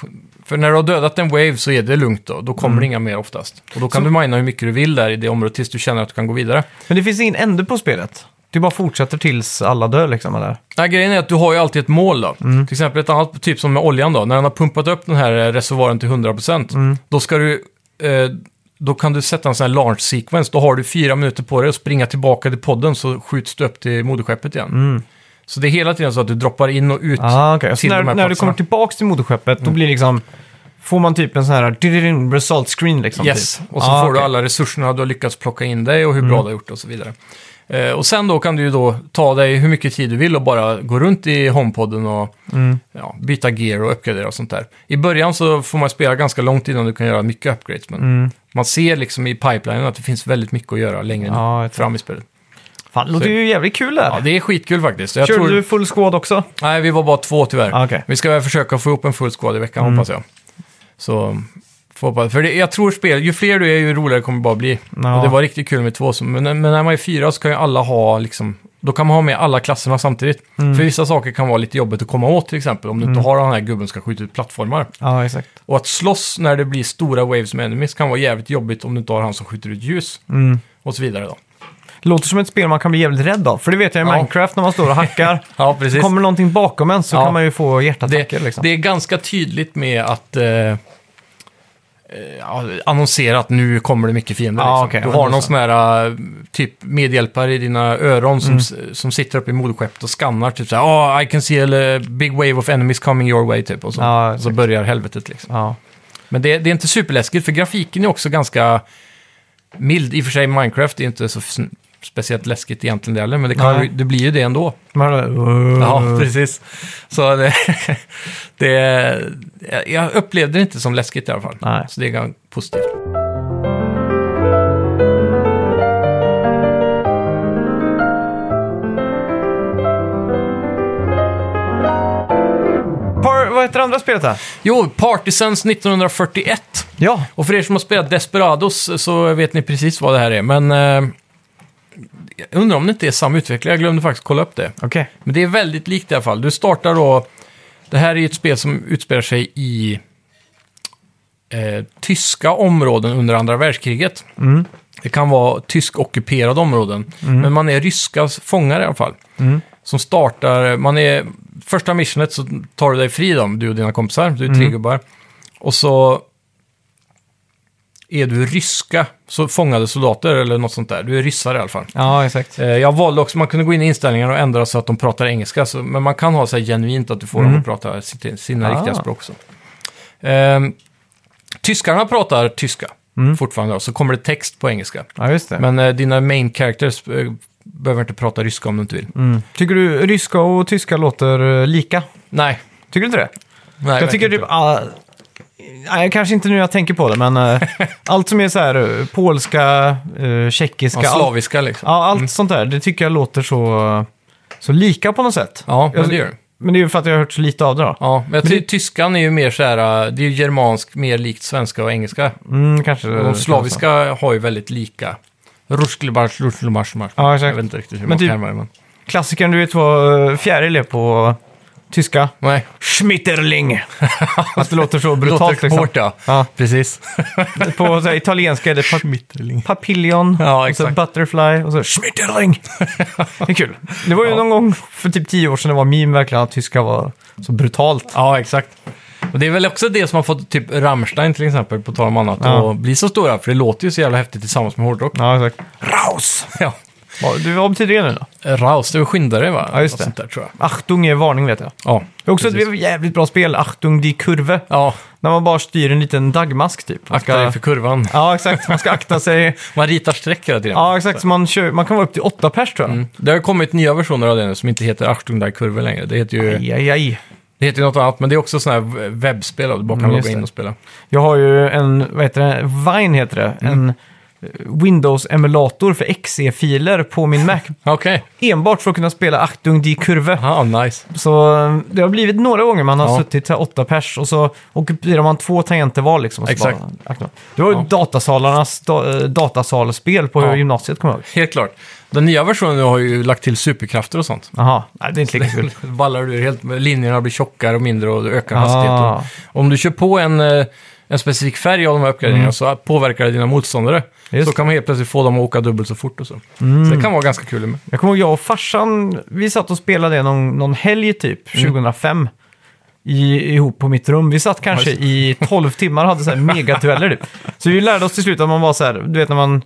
för när du har dödat en wave så är det lugnt då. Då kommer det inga mer oftast. Och då kan Mm. Så- du mina hur mycket du vill där i det området tills du känner att du kan gå vidare. Men det finns ingen ände på spelet? Du bara fortsätter tills alla dör liksom, eller? Nej, grejen är att du har ju alltid ett mål då. Mm. Till exempel ett annat typ som med oljan då. När den har pumpat upp den här eh, reservoaren till 100%. Mm. Då ska du... Eh, då kan du sätta en sån här launch sequence. Då har du fyra minuter på dig att springa tillbaka till podden så skjuts du upp till moderskeppet igen. Så det är hela tiden så att du droppar in och ut Ah, okay. Till de när, här när du kommer tillbaka till moderskeppet, då blir liksom får man typ en sån här result screen liksom. Yes, typ. och så Ah, får du okej. alla resurserna du har lyckats plocka in dig och hur Mm. bra du har gjort och så vidare. Eh, och sen då kan du ju då ta dig hur mycket tid du vill och bara gå runt i HomePodden och Mm. ja, byta gear och uppgradera och sånt där. I början så får man spela ganska långt innan du kan göra mycket upgrades, men Mm. man ser liksom i pipelinen att det finns väldigt mycket att göra längre Ja, fram i spelet. Fan, det låter ju jävligt kul där. Ja, det är skitkul faktiskt. Jag Körde tror... du full squad också? Nej, vi var bara två tyvärr. Ah, okej. Vi ska väl försöka få ihop en full squad i veckan, Mm. hoppas jag. Så, hoppas. För det, jag tror spel, ju fler du är, ju roligare kommer det bara bli. Ja. Och det var riktigt kul med två, så, men, men när man är fyra så kan ju alla ha, liksom, då kan man ha med alla klasserna samtidigt. Mm. För vissa saker kan vara lite jobbigt att komma åt till exempel, om du inte har den här gubben som ska skjuta ut plattformar. Ja, exakt. Och att slåss när det blir stora waves med enemies kan vara jävligt jobbigt om du inte har han som skjuter ut ljus. Mm. Och så vidare då. Låter som ett spel man kan bli jävligt rädd av. För det vet jag i Ja. Minecraft när man står och hackar. [LAUGHS] Ja, precis. Kommer någonting bakom en så Ja. kan man ju få hjärtattacker det, liksom. det är ganska tydligt med att eh, eh, annonsera att nu kommer det mycket fiender. Ja, liksom. okej, du har någon så. sån här eh, typ medhjälpare i dina öron som, Mm. som sitter uppe i moderskeppet och skannar. Typ så här, oh, I can see a big wave of enemies coming your way, typ. Och så, Ja, och så börjar helvetet liksom. Ja. Men det, det är inte superläskigt, för grafiken är också ganska mild. I och för sig, Minecraft är inte så speciellt läskigt egentligen det heller, men det, kan, Nej. det blir ju det ändå. Det. Ja, precis. Så det, [LAUGHS] det, jag- upplevde det inte som läskigt i alla fall. Nej. Så det är ganska positivt. Par, vad heter det andra spelet här? Jo, Partisans 1941. Ja. Och för er som har spelat Desperados så vet ni precis vad det här är. Men eh, jag undrar om det inte är samma utvecklare. Jag glömde faktiskt kolla upp det. Okej. Men det är väldigt likt i alla fall. Du startar då... Det här är ju ett spel som utspelar sig i eh, tyska områden under andra världskriget. Mm. Det kan vara tysk-ockuperade områden, men man är ryska fångar i alla fall. Mm. Som startar, man är, första missionet så tar du dig fri då, du och dina kompisar, du är Mm. tre gubbar. Och så är du ryska, så fångade soldater eller något sånt där. Du är ryssar i alla fall. Ja, exakt. Eh, Jag valde också, man kunde gå in i inställningarna och ändra så att de pratar engelska, så, men man kan ha så här genuint att du får dem Mm. att prata sitt, sina Ah. riktiga språk. Så. Ehm, tyskarna pratar tyska Mm. fortfarande, då, så kommer det text på engelska. Ja, just det. Men eh, dina main characters eh, behöver inte prata ryska om du inte vill. Mm. Tycker du ryska och tyska låter eh, lika? Nej. Tycker du inte det? Nej jag tycker typ... inte. Nej, kanske inte nu jag tänker på det, men eh, [LAUGHS] allt som är så här eh, polska, uh, tjeckiska, Ja, allt, slaviska liksom. ja, allt sånt där, det tycker jag låter så, så lika på något sätt. Ja, men Jag- det gör det. Men det är ju för att jag har hört så lite av det då. Ja, men jag tycker tyskan är ju mer så här, eh, det är ju germansk, mer likt svenska och engelska. Mm, kanske det- De slaviska har ju väldigt lika. Rusklebars, rusklebars, Ja, Jag exakt. vet inte riktigt hur Men man typ- kan det, men... Klassikern du vet vad eh, fjäril är på tyska? Nej, Schmitterling. [LAUGHS] Att det låter så brutalt låter liksom. hårt ja. Ja, Precis. [LAUGHS] på så här, italienska är det pa- papiljon, Ja, och så butterfly och så schmitterling. det är kul. Det var ju Ja. någon gång för typ tio år sedan det var meme verkligen att tyska var så brutalt. Ja, exakt. Och det är väl också det som har fått typ Rammstein till exempel, på tal om annat, Ja. att bli så stora. För det låter ju så jävla häftigt tillsammans med hårdrock. Ja, exakt. Raus! Ja. Vad, du, vad betyder det nu då? Raus, det är skyndare va? Ja, just det. Sånt där, tror jag. Achtung är varning vet jag. Ja, Det är också precis. ett jävligt bra spel, Achtung die Kurve. Ja, När man bara styr en liten dagmask typ. Man akta dig för kurvan. Ja, exakt. Man ska akta sig. [LAUGHS] Man ritar streck hela tiden. Ja, exakt. Så man, kör, man kan vara upp till åtta pers tror jag. Mm. Det har kommit nya versioner av det nu som inte heter Achtung där kurvor längre. Det heter ju Aj, aj, aj. det heter ju något annat, men det är också sådana här webbspel du bara kan Mm, logga in och spela. Jag har ju en, vad heter det, Vine heter det. Mm. En Windows-emulator för XE-filer på min Mac. [LAUGHS] Okej, Enbart för att kunna spela Achtung die Kurve. ja nice. Så eh, det har blivit några gånger man har Ja. suttit så här åtta pers och så ockuperar man två tangenter var liksom. och så Exakt. Bara, Achtung. det var ju Ja. datasalarnas da, eh, datasalspel på Ja. gymnasiet kommer jag ihåg. Helt klart. Den nya versionen nu har ju lagt till superkrafter och sånt. Jaha, nej det är inte lika kul. [LAUGHS] ballar du ur helt, linjerna blir tjockare och mindre och du ökar Ah. hastigheten. Om du kör på en, eh, en specifik färg av de här uppgraderingarna Mm. så påverkar det dina motståndare. Just Så kan man helt plötsligt få dem att åka dubbelt så fort och så. Mm. Så det kan vara ganska kul. Med. Jag kommer ihåg jag och farsan, vi satt och spelade det någon, någon helg typ, Mm. 2005. I, ihop på mitt rum. Vi satt kanske i 12 timmar och hade så här [LAUGHS] megadueller typ. Så vi lärde oss till slut att man var så här, du vet när man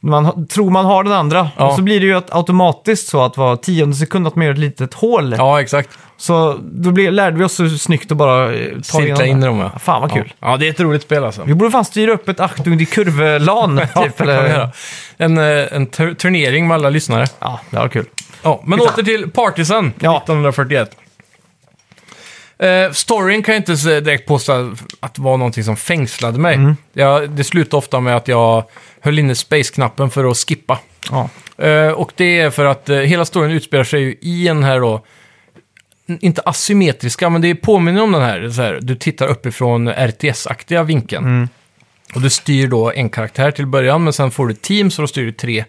man tror man har den andra. Ja. Och så blir det ju att automatiskt så att var tionde sekund att man gör ett litet hål. Ja, exakt. Så då blir, lärde vi oss så snyggt att bara eh, ta Cirkla in dem, ja. Fan vad kul. Ja. ja, det är ett roligt spel alltså. Vi borde fan styra upp ett Achtung die Kurve-LAN. [LAUGHS] Typ, eller... En, eh, en tur- turnering med alla lyssnare. ja, det var kul. Ja, men åter till Partisan Ja. 1941. Eh, storyn kan jag inte direkt påstå att det var någonting som fängslade mig. Mm. Ja, det slutade ofta med att jag höll inne space-knappen för att skippa. Ja. Eh, och det är för att eh, hela storyn utspelar sig ju i en här då, inte asymmetriska, men det påminner om den här, så här du tittar uppifrån RTS-aktiga vinkeln. Mm. Och du styr då en karaktär till början, men sen får du team, så då styr du tre.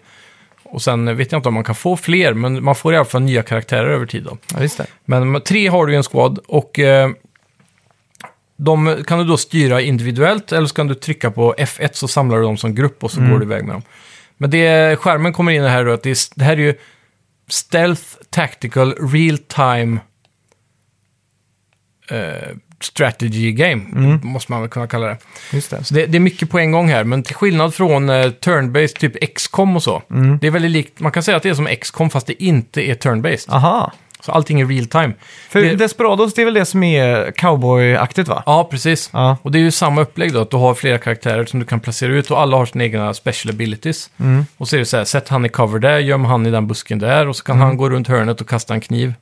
Och sen vet jag inte om man kan få fler, men man får i alla fall nya karaktärer över tid då. ja, just det. Men tre har du ju en squad och eh, de kan du då styra individuellt eller så kan du trycka på F1 så samlar du dem som grupp och så går du iväg med dem. Men det skärmen kommer in här då att det, är, det här är ju Stealth Tactical Real Time eh, Strategy Game, måste man väl kunna kalla det. Just det. Så det, det är mycket på en gång här, men till skillnad från eh, turn-based, typ XCOM och så. Det är väldigt likt, man kan säga att det är som XCOM fast det inte är turn-based. Aha. Så allting är real time. För Det- Desperados, det är väl det som är cowboy-aktigt va? Ja, precis. Ja. Och det är ju samma upplägg då, att du har flera karaktärer som du kan placera ut och alla har sina egna special abilities. Mm. Och så är det så här, sätt han i cover där, göm han i den busken där och så kan han gå runt hörnet och kasta en kniv.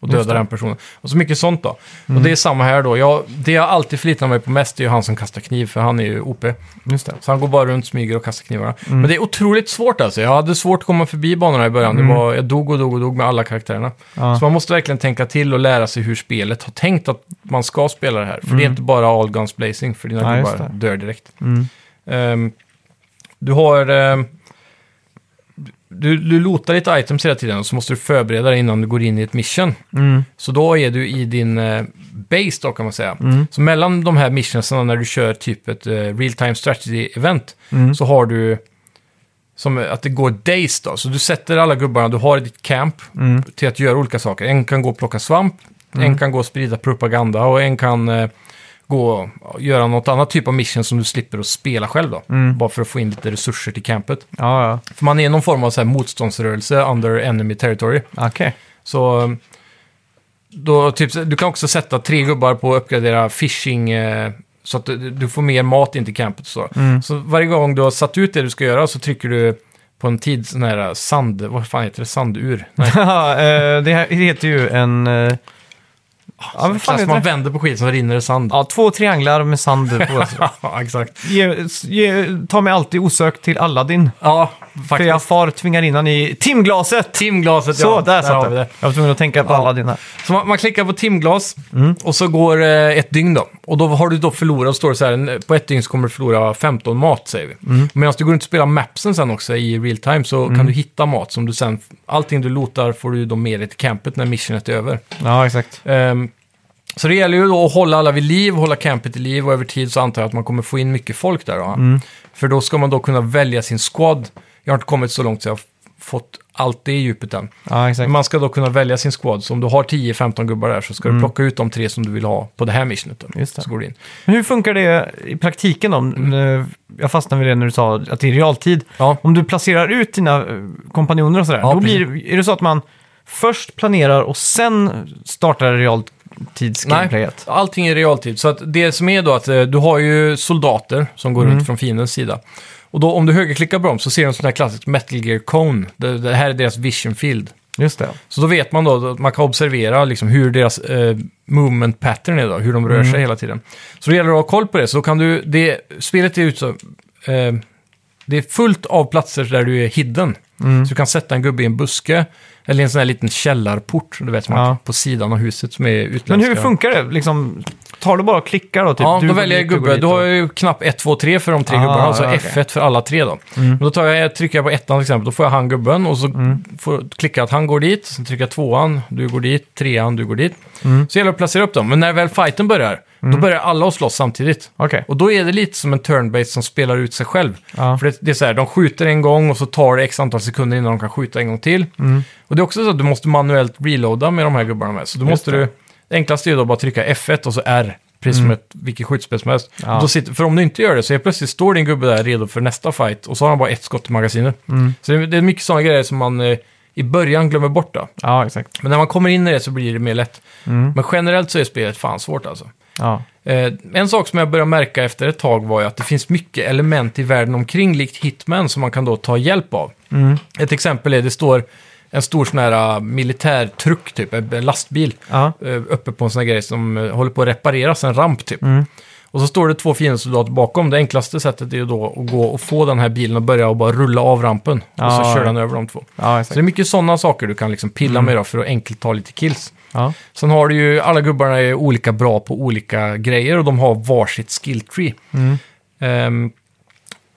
Och Mm. Just döda det. Mm. den personen. Och så mycket sånt då. Och det är samma här då. Jag, det jag alltid förlitar mig på mest är ju han som kastar kniv, för han är ju OP. Just det. Så han går bara runt, smyger och kastar knivarna. Mm. Men det är otroligt svårt alltså. Jag hade svårt att komma förbi banorna i början. Det var, jag dog och dog och dog med alla karaktärerna. Mm. Ja. Så man måste verkligen tänka till och lära sig hur spelet har tänkt att man ska spela det här. För det är inte bara all guns blazing, för dina Mm. Ja, gubbar dör direkt. Mm. Ehm, du har... ehm, du, du lotar lite items hela tiden och så måste du förbereda dig innan du går in i ett mission. Mm. Så då är du i din eh, base då kan man säga. Mm. Så mellan de här missionsen när du kör typ ett eh, real time strategy event Mm. så har du som att det går days då. Så du sätter alla gubbarna du har i ditt camp Mm. till att göra olika saker. En kan gå och plocka svamp, en kan gå och sprida propaganda och en kan eh, gå och göra något annat typ av mission som du slipper att spela själv då. Mm. Bara för att få in lite resurser till campet. Ja, ja. För man är någon form av så här motståndsrörelse under enemy territory. Okej. Så um, då, typ, du kan också sätta tre gubbar på att uppgradera fishing eh, så att du, du får mer mat in till campet. Så. Mm. så varje gång du har satt ut det du ska göra så trycker du på en tid, sån här sand, vad fan heter det, sandur? Nej, [LAUGHS] eh, det här det heter ju en... eh, Ja, vad fan så man vänder på skit så rinner det sand. Ja, två trianglar med sand på. [LAUGHS] Ja, exakt. ge, ge, ta mig alltid osökt till Aladdin. Ja, För faktiskt. jag far tvingar in han i timglaset. Timglaset, Så, ja. där satt har det. vi det. Jag var tvungen att tänka på Ja. Aladdin här. Så man, man klickar på timglas Mm. och så går eh, ett dygn då. Och då har du då förlorat, står det så här, på ett dygn så kommer du förlora 15 mat säger vi. Mm. Medan du går runt och spelar mapsen sen också i real time så kan du hitta mat som du sen, allting du lotar får du då med dig till campet när missionet är över. Ja, exakt. Ehm, så det gäller ju då att hålla alla vid liv, hålla campet i liv och över tid så antar jag att man kommer få in mycket folk där. Då. Mm. För då ska man då kunna välja sin squad. Jag har inte kommit så långt så jag har fått allt det i djupet än. Ja, exakt. Man ska då kunna välja sin squad. Så om du har 10-15 gubbar där så ska du plocka ut de tre som du vill ha på det här missionet. Mm. Just det. Så går du in. Men hur funkar det i praktiken då? Eh, Jag fastnade vid det när du sa att det är realtid. Ja. Om du placerar ut dina eh, kompanjoner och sådär, Ja, då blir, är det så att man först planerar och sen startar realtidsgameplayet? allting är realtid. Så att det som är då att eh, du har ju soldater som går Mm. runt från fiendens sida. Och då om du högerklickar på dem så ser du en sån här klassisk Metal Gear Cone. Det, det här är deras vision field. Just det. Så då vet man då att man kan observera liksom hur deras eh, movement pattern är då, hur de rör Mm. sig hela tiden. Så det gäller att ha koll på det, så då kan du, det, spelet är ut så, eh, det är fullt av platser där du är hidden. Mm. Så du kan sätta en gubbe i en buske, eller en sån här liten källarport, du vet, som Ja. man, på sidan av huset som är utländska. Men hur funkar det? Liksom, tar du bara och klickar då? Typ, Ja, du då går väljer jag dit, går gubbe. dit Du och- har ju knapp 1, 2, 3 för de tre Ah, gubbarna, alltså ja, okej. F1 för alla tre då. Mm. Men då tar jag, trycker jag på ettan till exempel, då får jag han gubben och så får, klickar jag att han går dit, sen trycker jag tvåan, du går dit, trean, du går dit. Mm. Så gäller det att placera upp dem, men när väl fighten börjar, då börjar alla att slåss samtidigt. Okej. Och då är det lite som en turn-based som spelar ut sig själv. Ja. För det, det är så här, de skjuter en gång och så tar det x antal sekunder innan de kan skjuta en gång till. Mm. Och det är också så att du måste manuellt reloada med de här gubbarna med. Så då Just måste det. du, det enklaste är då bara trycka F1 och så R precis som ett, vilket skjutspel som helst. Ja. Och Då sitter, för om du inte gör det så är plötsligt står din gubbe där redo för nästa fight och så har han bara ett skott i magasinet. Så det, det är mycket sådana grejer som man eh, i början glömmer bort då. Ja, exakt. Men när man kommer in i det så blir det mer lätt. Men generellt så är spelet fan svårt alltså. Ja. Eh, en sak som jag började märka efter ett tag var ju att det finns mycket element i världen omkring likt Hitman som man kan då ta hjälp av. Ett exempel är det står en stor sån här uh, militärtruck, typ, en lastbil, Ja. eh, uppe på en sån här grej som eh, håller på att repareras, en ramp typ. Och så står det två fiendesoldater bakom. Det enklaste sättet är ju då att gå och få den här bilen och börja och bara rulla av rampen. och Ja, så kör den över de två. Ja, Så det är mycket sådana saker du kan liksom pilla med då för att enkelt ta lite kills. Ja. Sen har du ju, alla gubbarna är olika bra på olika grejer och de har varsitt skill tree. Ehm,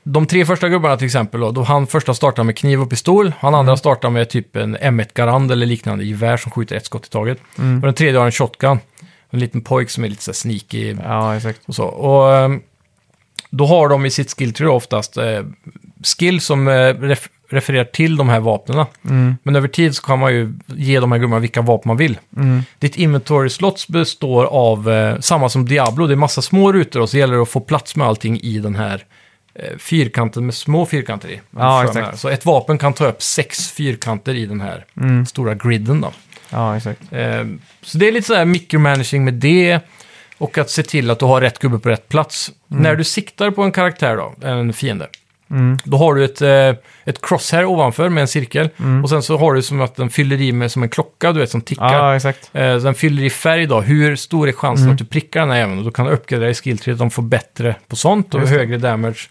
de tre första gubbarna till exempel, då, då han första startar med kniv och pistol, han andra startar med typ en M1 Garand eller liknande gevär som skjuter ett skott i taget. Och den tredje har en shotgun, en liten pojk som är lite så här sneaky ja, exakt. och så. Och ehm, då har de i sitt skill tree då oftast eh, skill som eh, ref refererar till de här vapnena. Men över tid så kan man ju ge de här gubbarna vilka vapen man vill. Ditt inventory slots består av eh, samma som Diablo, det är massa små rutor och så gäller det att få plats med allting i den här eh, fyrkanten med små fyrkanter i. Ja, exakt. Så ett vapen kan ta upp sex fyrkanter i den här stora griden då. Ja, exakt. Eh, Så det är lite sådär micromanaging med det. Och att se till att du har rätt gubbe på rätt plats. När du siktar på en karaktär då, en fiende. Då har du ett, eh, ett crosshair ovanför med en cirkel. Och sen så har du som att den fyller i med som en klocka, du vet, som tickar. Ja, exakt. Eh, Den fyller i färg då. Hur stor är chansen att du prickar den här även? Och då kan du uppgradera i skilltreet. De får bättre på sånt och högre damage.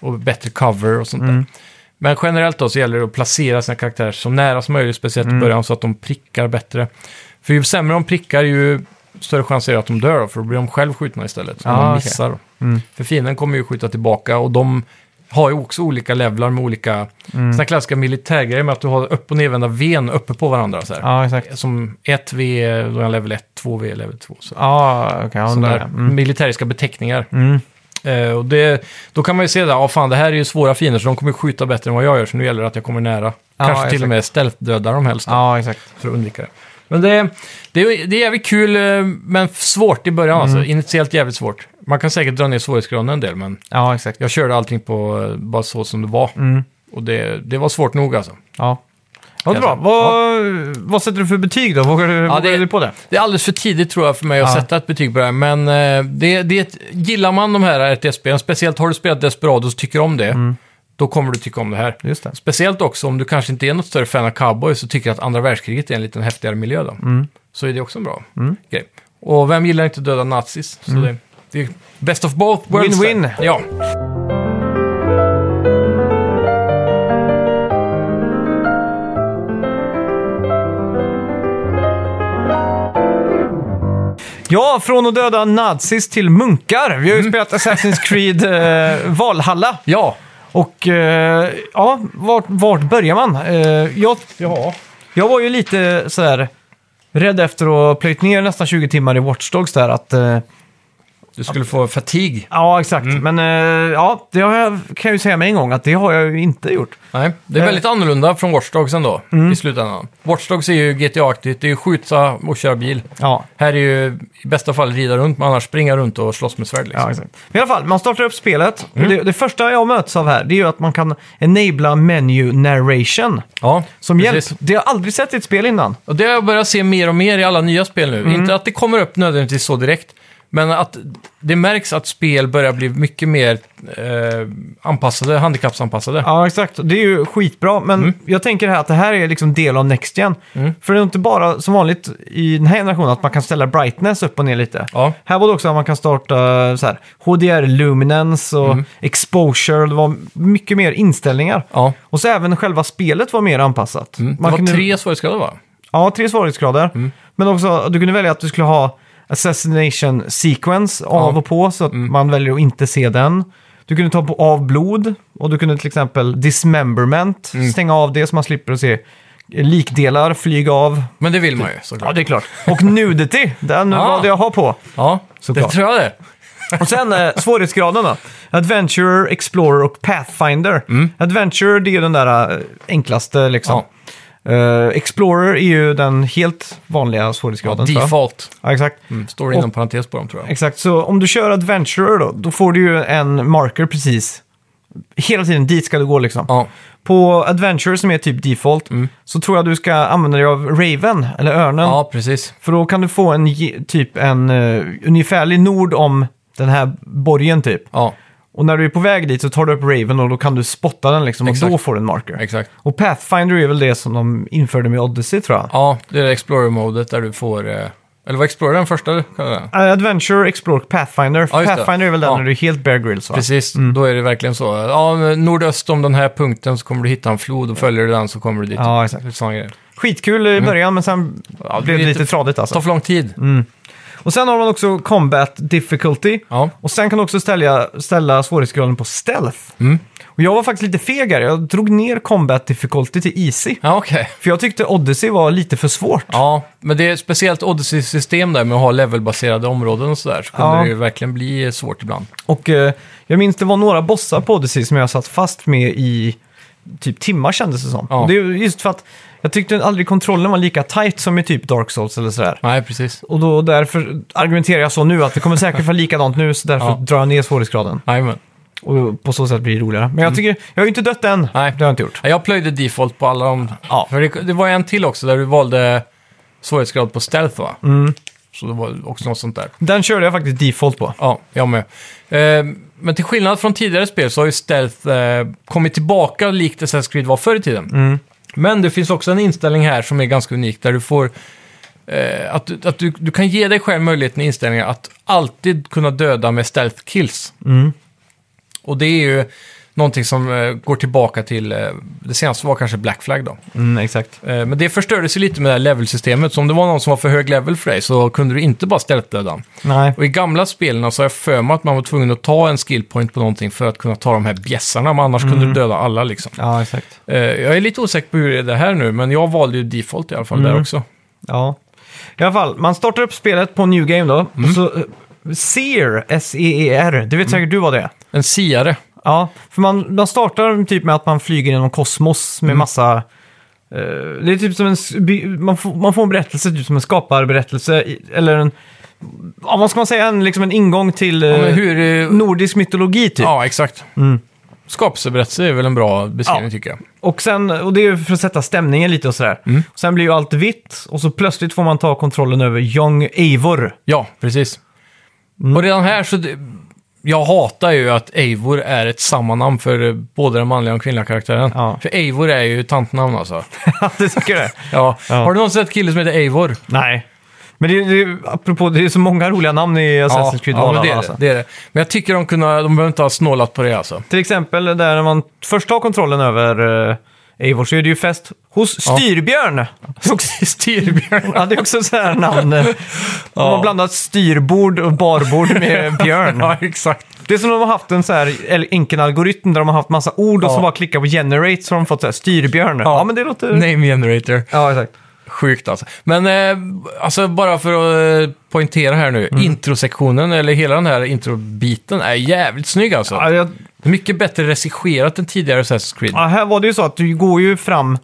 Och bättre cover och sånt där. Men generellt då så gäller det att placera sina karaktärer så nära som möjligt, speciellt i början, så att de prickar bättre. För ju sämre de prickar, ju större chans är det att de dör då, för då blir de själv skjutna istället. Så Ah, de missar. då. För fienden kommer ju skjuta tillbaka och de har ju också olika levlar med olika mm. såna klassiska militärgrejer med att du har upp och nedvända ven uppe på varandra. Så här. Ja, exakt. Som 1V, då är level 1, 2V, level 2. Så. Ja, ja, Sådana där, mm. militäriska beteckningar. Mm. Eh, och det, då kan man ju se där, ja fan det här är ju svåra fiender så de kommer skjuta bättre än vad jag gör, så nu gäller det att jag kommer nära. Ja, Kanske till exakt. och med stealth-döda dem helst då, Ja, exakt. för att undvika det. Men det, det, är- det är jävligt kul, eh, men svårt i början Mm. alltså. Initiellt jävligt svårt. Man kan säkert dra ner svårighetsgraden en del, men Ja, exakt. jag körde allting på eh, bara så som det var. Mm. Och det, det var svårt nog alltså. Ja. Vad bra. jag Vad, vad sätter du för betyg då? Vågar du, vågar det- du på det? Det är alldeles för tidigt tror jag för mig att Ja. sätta ett betyg på det här, men eh, det, det, är ett- gillar man de här RTS-spelen, speciellt har du spelat Desperados och tycker om det, Mm. då kommer du tycka om det här. Just det. Speciellt också om du kanske inte är något större fan av cowboys och tycker att andra världskriget är en lite häftigare miljö då. Mm. Så är det också en bra grej. Och vem gillar inte döda nazis? Så det, det är best of both worlds. Mm. Win-win. Ja. Ja, från att döda nazis till munkar. Vi har ju spelat Assassin's Creed eh, Valhalla. Ja. Och eh, ja, vart, vart börjar man? Eh, jag, Ja. jag var ju lite sådär rädd efter att ha plöjt ner nästan 20 timmar i Watch Dogs där att... Eh, Du skulle få fatig. ja, exakt. Men eh, ja, det har jag, kan jag ju säga med en gång att det har jag ju inte gjort. Nej, det är Eh. väldigt annorlunda från Watch Dogs ändå, Mm. i slutändan. Watch Dogs är ju GTA-aktigt, det är ju skjuta och köra bil. Ja, Här är ju i bästa fall rida runt, men annars springa runt och slåss med svärd. Liksom. Ja, exakt. I alla fall, man startar upp spelet. Mm. Och Det, det första jag möts av här, det är ju att man kan enabla menu narration. Ja, Som precis. hjälp. Det har jag aldrig sett i ett spel innan. Och det har jag börjat se mer och mer i alla nya spel nu. Mm. Inte att det kommer upp nödvändigtvis så direkt, men att det märks att spel börjar bli mycket mer eh, anpassade, handikappsanpassade. Ja, exakt. Det är ju skitbra, men Mm. jag tänker här att det här är liksom del av Next Gen. För det är inte bara som vanligt i den här generationen att man kan ställa brightness upp och ner lite. Ja. Här var det också att man kan starta så här, HDR luminance och exposure. Det var mycket mer inställningar. Ja. Och så även själva spelet var mer anpassat. Mm. Det Man var kunde- tre svårighetsgrader va? Ja, tre svårighetsgrader. Mm. Men också, du kunde välja att du skulle ha assassination sequence av och på, så att Mm. man väljer att inte se den. Du kunde ta på av blod och du kunde till exempel dismemberment, Mm. stänga av det så man slipper att se likdelar flyga av. Men det vill man ju såklart. Ja, det är klart. Och nudity, den Ah. valde jag ha på. Ja, det Såklart. tror jag det. Och sen eh, svårighetsgraden då. Adventure, Explorer och Pathfinder. Adventure, det är ju den där eh, enklaste liksom. Mm. Ja. Eh, Explorer är ju den helt vanliga svårighetsgraden. jag. Default. Ja, exakt. Mm, står inom parentes på dem tror jag. Exakt, så om du kör Adventurer då, då får du ju en marker precis. Hela tiden, dit ska du gå liksom. Ja, På Adventure som är typ default, så tror jag du ska använda dig av Raven, eller Örnen. ja precis. För då kan du få en typ en uh, ungefärlig nord om den här borgen typ. Ja, Och när du är på väg dit så tar du upp Raven och då kan du spotta den liksom och Exakt. då får du en marker. exakt. Och Pathfinder är väl det som de införde med Odyssey tror jag. Ja, det är Explorer-modet där du får... eh, Eller var Explorer den första? Kan jag säga? Uh, Adventure, Explore, Pathfinder. Ja, just det. Pathfinder är väl den Ja. när du är helt Bear Grylls va? Precis, då är det verkligen så. Ja, men nordöst om den här punkten så kommer du hitta en flod och följer du den så kommer du dit. Ja, exakt. Lite såna grejer. Skitkul i början men sen Mm. Ja, blev det lite- lite tradigt Det alltså. tar för lång tid. Och sen har man också Combat Difficulty. Ja. Och sen kan du också ställa, ställa svårighetsgraden på Stealth. Mm. Och jag var faktiskt lite feg här. Jag drog ner Combat Difficulty till Easy. Ja, okej. För jag tyckte Odyssey var lite för svårt. Ja, men det är ett speciellt Odyssey-system där med att ha levelbaserade områden och sådär. Så kunde Ja. det ju verkligen bli svårt ibland. Och eh, jag minns det var några bossar på Odyssey som jag satt fast med i typ timmar kändes det som. Ja. Det är ju just för att jag tyckte aldrig kontrollen var lika tight som i typ Dark Souls eller sådär. Nej, precis. Och då därför argumenterar jag så nu att det kommer säkert vara likadant nu så därför Ja. drar jag ner svårighetsgraden. Jajamän. Och på så sätt blir det roligare. Men jag tycker, jag har ju inte dött än. Mm. Nej. Det har jag inte gjort. Ja, Jag plöjde default på alla de... Ja. För det, det var en till också där du valde svårighetsgrad på stealth va? Mm. Så det var också något sånt där. Den körde jag faktiskt default på. Ja, jag med. Eh, men till skillnad från tidigare spel så har ju stealth eh, kommit tillbaka likt Assassin's Creed var förr i tiden. Men det finns också en inställning här som är ganska unik där du får eh, att, du- att du, du kan ge dig själv möjligheten i inställningar att alltid kunna döda med stealth kills. Mm. Och det är ju någonting som eh, går tillbaka till, eh, det senaste var kanske Black Flag då. Mm, exakt. Eh, men det förstördes ju lite med det här levelsystemet, så om det var någon som var för hög level för dig så kunde du inte bara stealth-döda. Nej. Och i gamla spelen så har jag för mig att man var tvungen att ta en skill point på någonting för att kunna ta de här bjässarna, men annars kunde du döda alla liksom. Ja, exakt. Eh, jag är lite osäker på hur det är det här nu, men jag valde ju default i alla fall där också. Ja. I alla fall, man startar upp spelet på New Game då. Mm. Och så, eh, Seer, S-E-E-R, det vet säkert du vad det är. En siare. Ja, för man, man startar typ med att man flyger genom kosmos Mm. med massa... eh, det är typ som en... s- by- Man får, man får en berättelse, typ som en skaparberättelse. i- Eller en... Ja, vad ska man säga? En, liksom en ingång till eh, Ja, men hur... eh, nordisk mytologi typ. Ja, exakt. Mm. Skapelseberättelse är väl en bra beskrivning Ja. tycker jag. Och, sen, och det är ju för att sätta stämningen lite och sådär. Mm. Sen blir ju allt vitt och så plötsligt får man ta kontrollen över Young Eivor. Ja, precis. Mm. Och redan här så... det- Jag hatar ju att Eivor är ett samma namn för eh, både den manliga och kvinnliga karaktären. Ja. För Eivor är ju tantnamn alltså. [LAUGHS] det tycker det. Ja. Ja. Har du någonsin sett kille som heter Eivor? Nej. Men det, det, apropå, det är så många roliga namn i Assassin's Creed ja, men det, är alltså. det, det är det. Men jag tycker de kunde, de behöver inte ha snålat på det alltså. Till exempel där man först tar kontrollen över uh, Eivor så är det ju fest hos. Styrbjörn. [LAUGHS] Styrbjörn. Ja, det är också så här namn. De har blandat styrbord och barbord med [LAUGHS] björn. ja, exakt. Det är som de har haft en så här el- enkel algoritm där de har haft massa ord och så bara klickar på generate så har de fått så här styrbjörn. Ja, men det låter... Name generator. Ja, exakt. Sjukt alltså. Men eh, alltså bara för att eh, poängtera här nu. Mm. Introsektionen, eller hela den här introbiten, är jävligt snygg alltså. Ja, jag, Mycket bättre regisserat än tidigare Assassin's Creed. ja, här var det ju så att du går ju fram...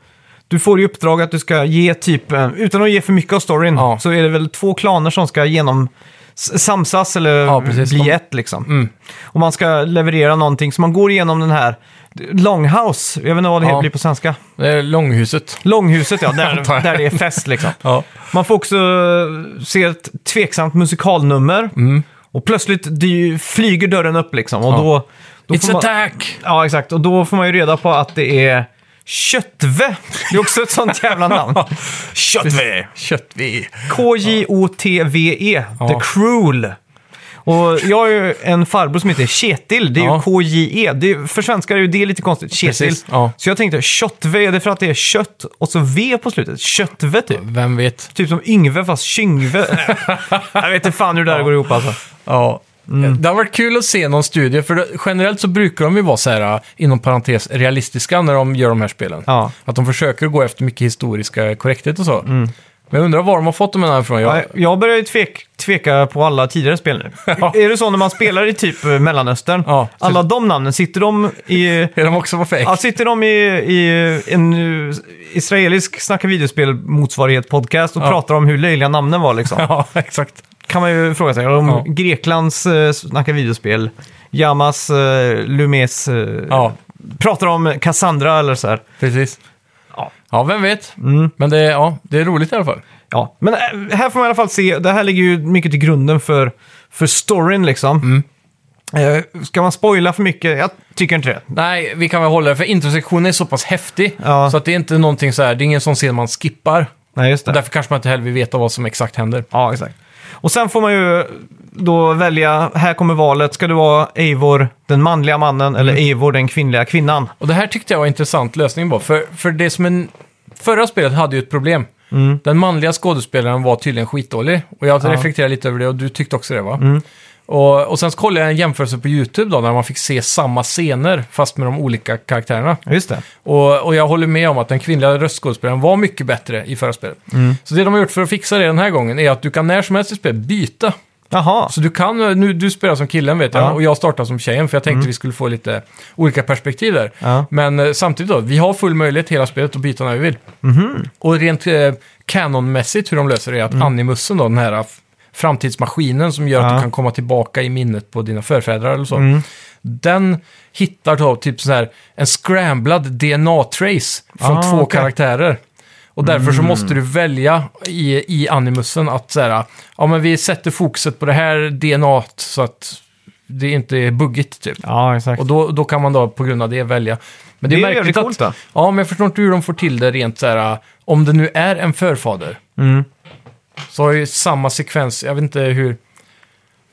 Du får i uppdrag att du ska ge typ, eh, utan att ge för mycket av storyn, Ja. så är det väl två klaner som ska genom s- samsas eller Ja, precis. bli De- ett liksom. Mm. Och man ska leverera någonting, så man går igenom den här Longhouse, jag vet inte vad det Ja. blir på svenska. Det är Långhuset. Långhuset ja, [LAUGHS] Antar där, jag. där det är fest liksom. Ja. Man får också eh, se ett tveksamt musikalnummer. Mm. Och plötsligt flyger dörren upp liksom. Och Ja. då It's man, attack! Ja, exakt. Och då får man ju reda på att det är Köttve. Det är också ett sånt jävla [LAUGHS] namn. Köttve. Köttvi. K-J-O-T-V-E. Ja. The Cruel. Och jag har ju en farbror som heter Ketil. Det är Ja. ju K-J-E. Det är, för svenskar är ju det lite konstigt. Precis, ja. Så jag tänkte Köttve, är det för att det är kött och så V på slutet? Köttve typ. Vem vet? Typ som Yngve fast Kyngve. [LAUGHS] jag vet inte fan hur det där går ihop alltså. Ja. Mm. Det har varit kul att se någon studie, för det, generellt så brukar de ju vara så här, inom parentes, realistiska när de gör de här spelen. Ja. Att de försöker gå efter mycket historiska korrekthet och så. Mm. Men jag undrar var de har fått de här ifrån. Jag, Jag, börjar ju tvek, tveka på alla tidigare spel nu. [LAUGHS] Ja. Är det så när man spelar i typ eh, Mellanöstern? Ja, alla de namnen, sitter de i... Är de också på fake? Ja, sitter de i, i en uh, israelisk snacka videospel motsvarighet podcast och pratar om hur löjliga namnen var liksom? [LAUGHS] Ja, exakt. Kan man ju fråga sig. Om Ja. Greklands uh, snacka videospel, Yamas, uh, Lumes, uh, Ja, pratar om Cassandra eller så här. precis. Ja. Ja, vem vet. Mm. Men det, ja, det är roligt i alla fall. Ja, men äh, här får man i alla fall se, det här ligger ju mycket till grunden för, för storyn liksom. Eh, ska man spoila för mycket? Jag tycker inte det. Nej, vi kan väl hålla det, för introsektionen är så pass häftig. Ja. Så att det är inte någonting så här, det är ingen sån scen man skippar. Nej, just det. Därför kanske man inte heller vill veta vad som exakt händer. Ja, exakt. Och sen får man ju då välja, här kommer valet, ska det vara Eivor, den manliga mannen, eller Eivor, den kvinnliga kvinnan? Och det här tyckte jag var en intressant lösning på. För, för det som en... Förra spelet hade ju ett problem. Mm. Den manliga skådespelaren var tydligen skitdålig. Och jag Ja. reflekterade lite över det och du tyckte också det va? Mm. Och, och sen så kollade jag en jämförelse på YouTube då, där man fick se samma scener fast med de olika karaktärerna. Just det. Och, och jag håller med om att den kvinnliga röstskådespelaren var mycket bättre i förra spelet. Mm. Så det de har gjort för att fixa det den här gången är att du kan när som helst i spelet byta. Jaha. Så du kan, nu, du spelar som killen vet jag, Ja. Mm. och jag startar som tjejen för jag tänkte vi skulle få lite olika perspektiv där. Ja. Men eh, samtidigt då, vi har full möjlighet hela spelet att byta när vi vill. Mhm. Och rent eh, canonmässigt hur de löser det är att animussen då, den här framtidsmaskinen som gör att Mm. Ja. du kan komma tillbaka i minnet på dina förfäder eller så. Mm. Den hittar då typ så här en scramblad DNA-trace från Ah, två. Mm. karaktärer. Och därför så måste du välja i, i animussen att så här, ja men vi sätter fokuset på det här DNA så att det inte är buggigt typ. Ja, exakt. Och då, då kan man då på grund av det välja. Men det är, det är märkligt jävligt att... coolt då. Ja, men jag förstår inte hur de får till det rent så här, om det nu är en förfader. Mm. Så har ju samma sekvens, jag vet inte hur,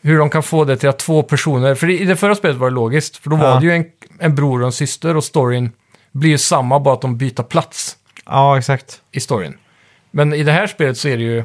hur de kan få det till att två personer, för i det förra spelet var det logiskt, för då Ja. var det ju en, en bror och en syster och storyn blir ju samma, bara att de byter plats Ja, exakt. i storyn. Men i det här spelet så är det ju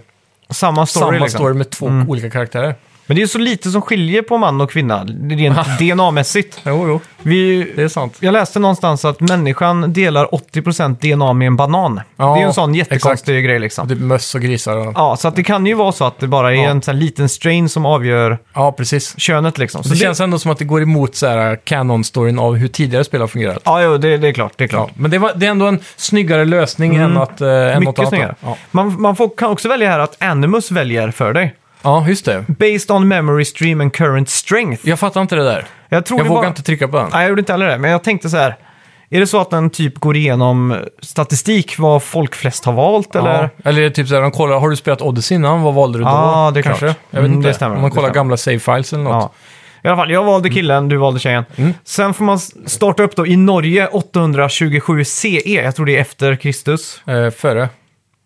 Samma story samma liksom. story med två Mm. olika karaktärer. Men det är så lite som skiljer på man och kvinna, rent [LAUGHS] DNA-mässigt. Jo, jo, Vi, det är sant. jag läste någonstans att människan delar 80% DNA med en banan. Ja, det är ju en sån exakt. jättekonstig grej liksom. Typ möss och grisar och... Ja, så att det kan ju vara så att det bara är Ja. en sån liten strain som avgör Ja, precis. könet liksom. Så Så det, känns ändå som att det går emot så här canon-storyn av hur tidigare spel har fungerat. Ja, jo, det, det är klart. Det är klart. Ja, men det, var, det är ändå en snyggare lösning än, att, eh, än något Mycket annat. snyggare. Man, man får, kan också välja här att Animus väljer för dig. Ja, just det. Based on memory stream and current strength. Jag fattar inte det där. Jag tror Jag det vågar var... inte trycka på den. Nej, jag gjorde inte heller det. Men jag tänkte så här. Är det så att den typ går igenom statistik vad folk flest har valt eller? Ja. Eller är det typ så här, de kollar, har du spelat Odyssey innan? Vad valde du då? Ja, det är Kanske? klart. Jag vet Mm, inte. det stämmer. Om man kollar stämmer. gamla save files eller något. Ja. I alla fall, jag valde killen, du valde tjejen. Mm. Sen får man starta upp då i Norge 827 CE. Jag tror det är efter Kristus. Eh, före?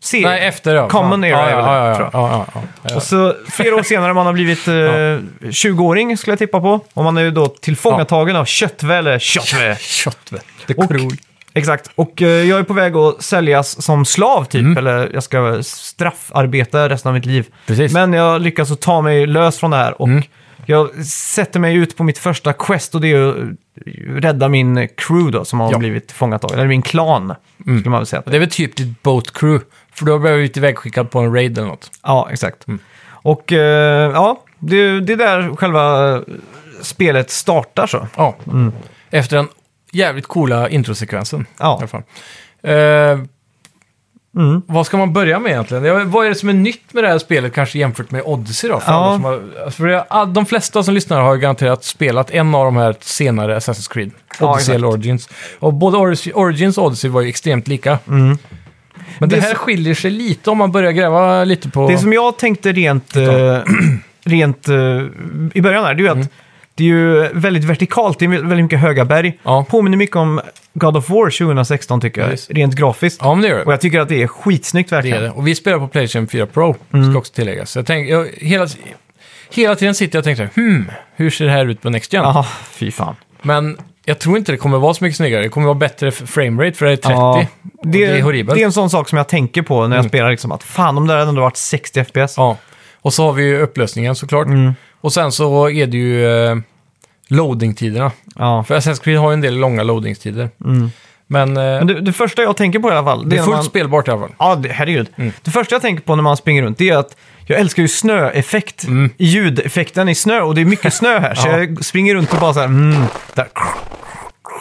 CE. Nej, efter ja. Common era är väl ja, det, ja, tror ja, jag. ja, ja, ja. Och så flera år senare man har blivit eh, 20-åring skulle jag tippa på. Och man är ju då tillfångatagen av Köttve eller Köttve. Köttve. Det Och- krog. Exakt. Och eh, jag är på väg att säljas som slav typ. Mm. Eller jag ska straffarbeta resten av mitt liv. Precis. Men jag lyckas att ta mig lös från det här. Och Mm. jag sätter mig ut på mitt första quest och det är att rädda min crew då som har Ja. blivit tillfångatagen. Eller min klan, skulle man väl säga. Det är väl typ ditt boat crew. För då har du blivit ivägskickad på en raid eller något. Ja, exakt. Mm. Och eh, ja, det, det är där själva spelet startar så. Ja. Efter den jävligt coola introsekvensen. I Ja. alla fall. Eh, Mm. Vad ska man börja med egentligen? Ja, vad är det som är nytt med det här spelet kanske jämfört med Odyssey då? För Ja. alla som har, alltså, för det, all- de flesta som lyssnar har ju garanterat spelat en av de här senare Assassin's Creed. Ja, Odyssey exakt. eller Origins. Och både Origins och Odyssey var ju extremt lika. Mm. Men det, Det här som- skiljer sig lite om man börjar gräva lite på... Det som jag tänkte rent, eh, [CLEARS THROAT] rent eh, i början här, det är ju att Mm. det är ju väldigt vertikalt, det är väldigt mycket höga berg. Ja. Påminner mycket om God of War 2016 tycker jag, Ja, visst. rent grafiskt. Ja, men det gör det. Och jag tycker att det är skitsnyggt Det verkligen. är det. Och vi spelar på Playstation 4 Pro, Mm. ska också tilläggas. Så jag tänker, jag, hela, hela tiden sitter jag och tänker så här, hmm, hur ser det här ut på Next Gen? Ja, fy fan. Men jag tror inte det kommer vara så mycket snyggare. Det kommer vara bättre framerate för det är 30. Ja, och det, är horribelt. det är en sån sak som jag tänker på när jag Mm. spelar, liksom, att fan om det hade ändå varit 60 FPS. Ja. Och så har vi ju upplösningen såklart. Mm. Och sen så är det ju eh, loading-tiderna. Ja. För Assassin's Creed har ju en del långa loadingstider. Mm. Men, eh, Men det, det första jag tänker på i alla fall, det är när fullt man, spelbart i alla fall. Ja, det, herregud. Det första jag tänker på när man springer runt det är att jag älskar ju snöeffekt, ljudeffekten i snö och det är mycket snö här. Så [LAUGHS] Ja. jag springer runt och bara så här, mm, där.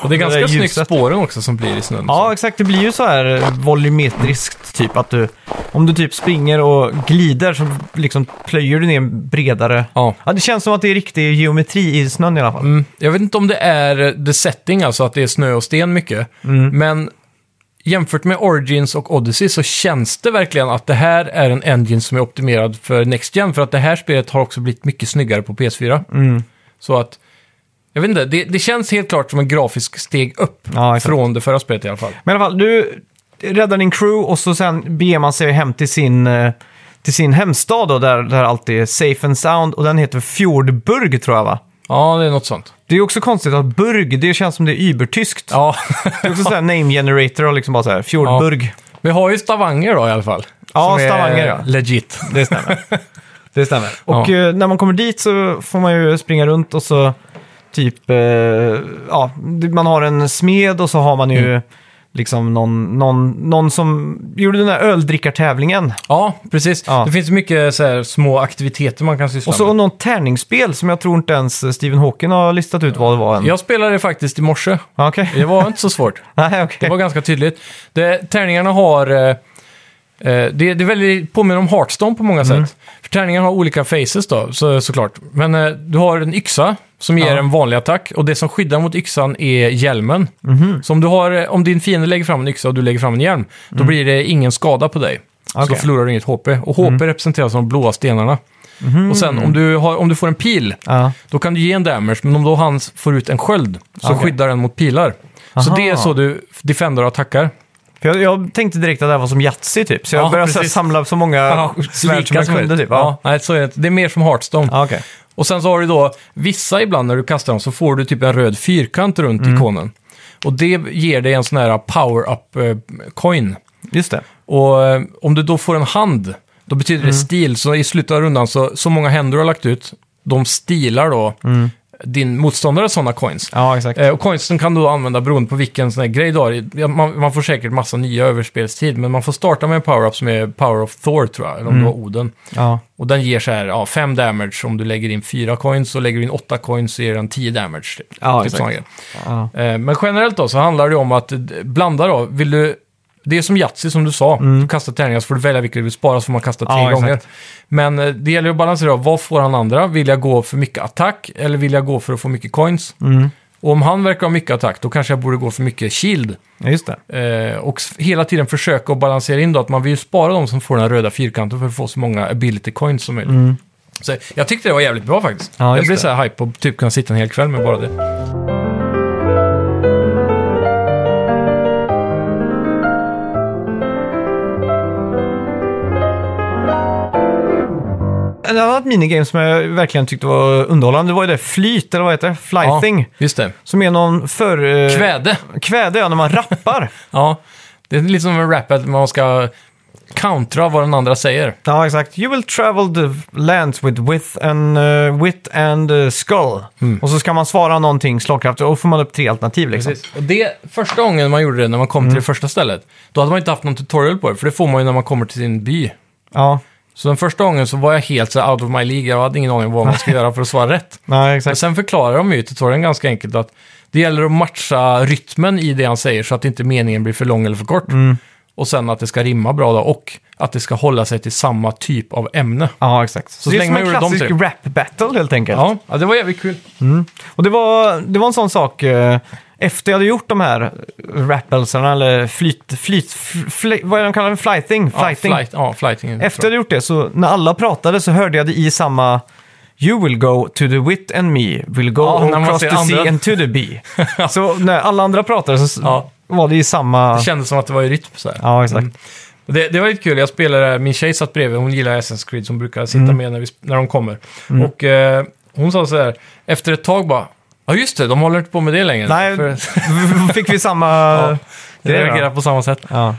Och det är ganska snyggt spåren också som blir i snön. Ja, exakt. Det blir ju så här eh, volumetriskt, typ att du, om du typ springer och glider så liksom plöjer du ner bredare. Ja. Ja, det känns som att det är riktig geometri i snön i alla fall. Mm, jag vet inte om det är eh, the setting, alltså att det är snö och sten mycket. Mm. Men jämfört med Origins och Odyssey så känns det verkligen att det här är en engine som är optimerad för Next Gen. För att det här spelet har också blivit mycket snyggare på PS4. Mm. Så att, jag vet inte, det, det känns helt klart som en grafisk steg upp Ja, från det förra spelet i alla fall. Men i alla fall, du räddar din crew och så sen beger man sig hem till sin, eh, till sin hemstad då, där, där allt är safe and sound. Och den heter Fjordburg tror jag va? Ja, det är något sånt. Det är också konstigt att burg, det känns som det är übertyskt. Ja, Det är också sådär name generator och liksom bara såhär, Fjordburg. vi har ju Stavanger då i alla fall. Ja, Som Stavanger, ja. Legit. Det stämmer. [LAUGHS] det stämmer. Och Ja. eh, när man kommer dit så får man ju springa runt och så typ, eh, ja, man har en smed och så har man ju Mm. Liksom någon, någon, någon som gjorde den där öldrickartävlingen. Ja, precis. Ja. Det finns mycket så här, små aktiviteter man kan syssla Och så med. någon tärningsspel som jag tror inte ens Stephen Hawking har listat ut vad det var än. Jag spelade det faktiskt i morse. Okej. Det var inte så svårt. [LAUGHS] Nej, okej. Det var ganska tydligt. Det, tärningarna har... Eh, eh, det, det är väldigt påminner om Hearthstone på många Mm. sätt. För tärningarna har olika faces då, så, såklart. Men eh, du har en yxa som ger Ja. en vanlig attack och det som skyddar mot yxan är hjälmen. Mhm. Så om, du har, eh, om din fiende lägger fram en yxa och du lägger fram en hjälm, då blir det ingen skada på dig. Så Mm. Okej. Mm. då förlorar du inget HP. Och HP representeras av de blåa stenarna. Och sen om du, har, om du får en pil, Ja. då kan du ge en damage, men om då han får ut en sköld så Okej. skyddar den mot pilar. Så Aha. det är så du defender och attackar. För jag, jag tänkte direkt att det här var som Yatzy typ, så jag Ja, började så här precis. samla så många svärd som jag kunde typ. Ja. Ja. nej, så är det inte. Det är mer som Hearthstone. Ja, okej. Och sen så har du då, vissa ibland när du kastar dem så får du typ en röd fyrkant runt Mm. ikonen. Och det ger dig en sån här power-up eh, coin. Just det. Och eh, om du då får en hand, då betyder Mm. det stil. Så i slutet av rundan, så, så många händer du har lagt ut, de stilar då din motståndare sådana coins. Ja, exakt. Eh, och coinsen kan du då använda beroende på vilken sån här grej du har. Man, man får säkert massa nya överspelstid, men man får starta med en power-up som är Power of Thor tror jag, eller om Mm. det var Oden. Ja. Och den ger så här, ja, 5 damage om du lägger in 4 coins, och lägger du in 8 coins så ger den 10 damage. Typ, Ja, typ exakt. Ja. Eh, men generellt då så handlar det om att blanda då, vill du... Det är som Yatzy som du sa, du kastar tärningar så får du välja vilka du vill spara så får man kasta tre Mm. Ja, gånger. Men eh, det gäller att balansera, vad får han andra? Vill jag gå för mycket attack eller vill jag gå för att få mycket coins? Mm. Och om han verkar ha mycket attack, då kanske jag borde gå för mycket shield. Ja, just det. Eh, och s- hela tiden försöka att balansera in då att man vill ju spara de som får den här röda fyrkanten för att få så många ability coins som möjligt. Så jag tyckte det var jävligt bra faktiskt. Mm. Ja, jag just blev det. så här hype på att typ kunna sitta en hel kväll med bara det. En annat minigame som jag verkligen tyckte var underhållande det var ju det flyt, eller vad heter det? Flything. Ja, just det. Som är någon för... eh, Kväde. Kväde, ja, när man rappar. [LAUGHS] Ja, det är lite som en rap att man ska countera vad den andra säger. ja, exakt. You will travel the lands with width and, uh, wit and uh, skull. Och så ska man svara någonting slagkraftigt och då får man upp tre alternativ liksom. Och det, första gången man gjorde det, när man kom till det första stället, då hade man inte haft någon tutorial på det, för det får man ju när man kommer till sin by. Ja, Så den första gången så var jag helt så här out of my league, jag hade ingen aning om vad man ska göra för att svara rätt. [LAUGHS] nej, Men exakt. sen förklarar de ju i tutorialen ganska enkelt att det gäller att matcha rytmen i det han säger så att inte meningen blir för lång eller för kort. Och sen att det ska rimma bra då och att det ska hålla sig till samma typ av ämne. Ja, exakt. Så, Så det är som en klassisk tre. rap battle helt enkelt. Ja, ja det var jävligt kul. Och det var, det var en sån sak, eh, efter jag hade gjort de här rappelsarna, eller flyt, flyt, fl, fl, vad är de kallar det? Flighting? Ja, Flighting. flight, ja, flighting. Efter jag hade gjort det, så när alla pratade så hörde jag det i samma You will go to the wit and me, will go Ja, across the sea andra. and to the bee. [LAUGHS] så när alla andra pratade så Ja. var det i samma... Det kändes som att det var i rytm så här. Ja, exakt. Och Det, det var lite kul, jag spelade, min tjej satt bredvid, hon gillar Assassin's Creed som brukar sitta Mm. med när, vi, när de kommer. Och eh, hon sa så här, efter ett tag bara, ja just det, de håller inte på med det längre. Nej, För, [LAUGHS] fick vi samma [LAUGHS] jag grej reagerar på samma sätt. Ja.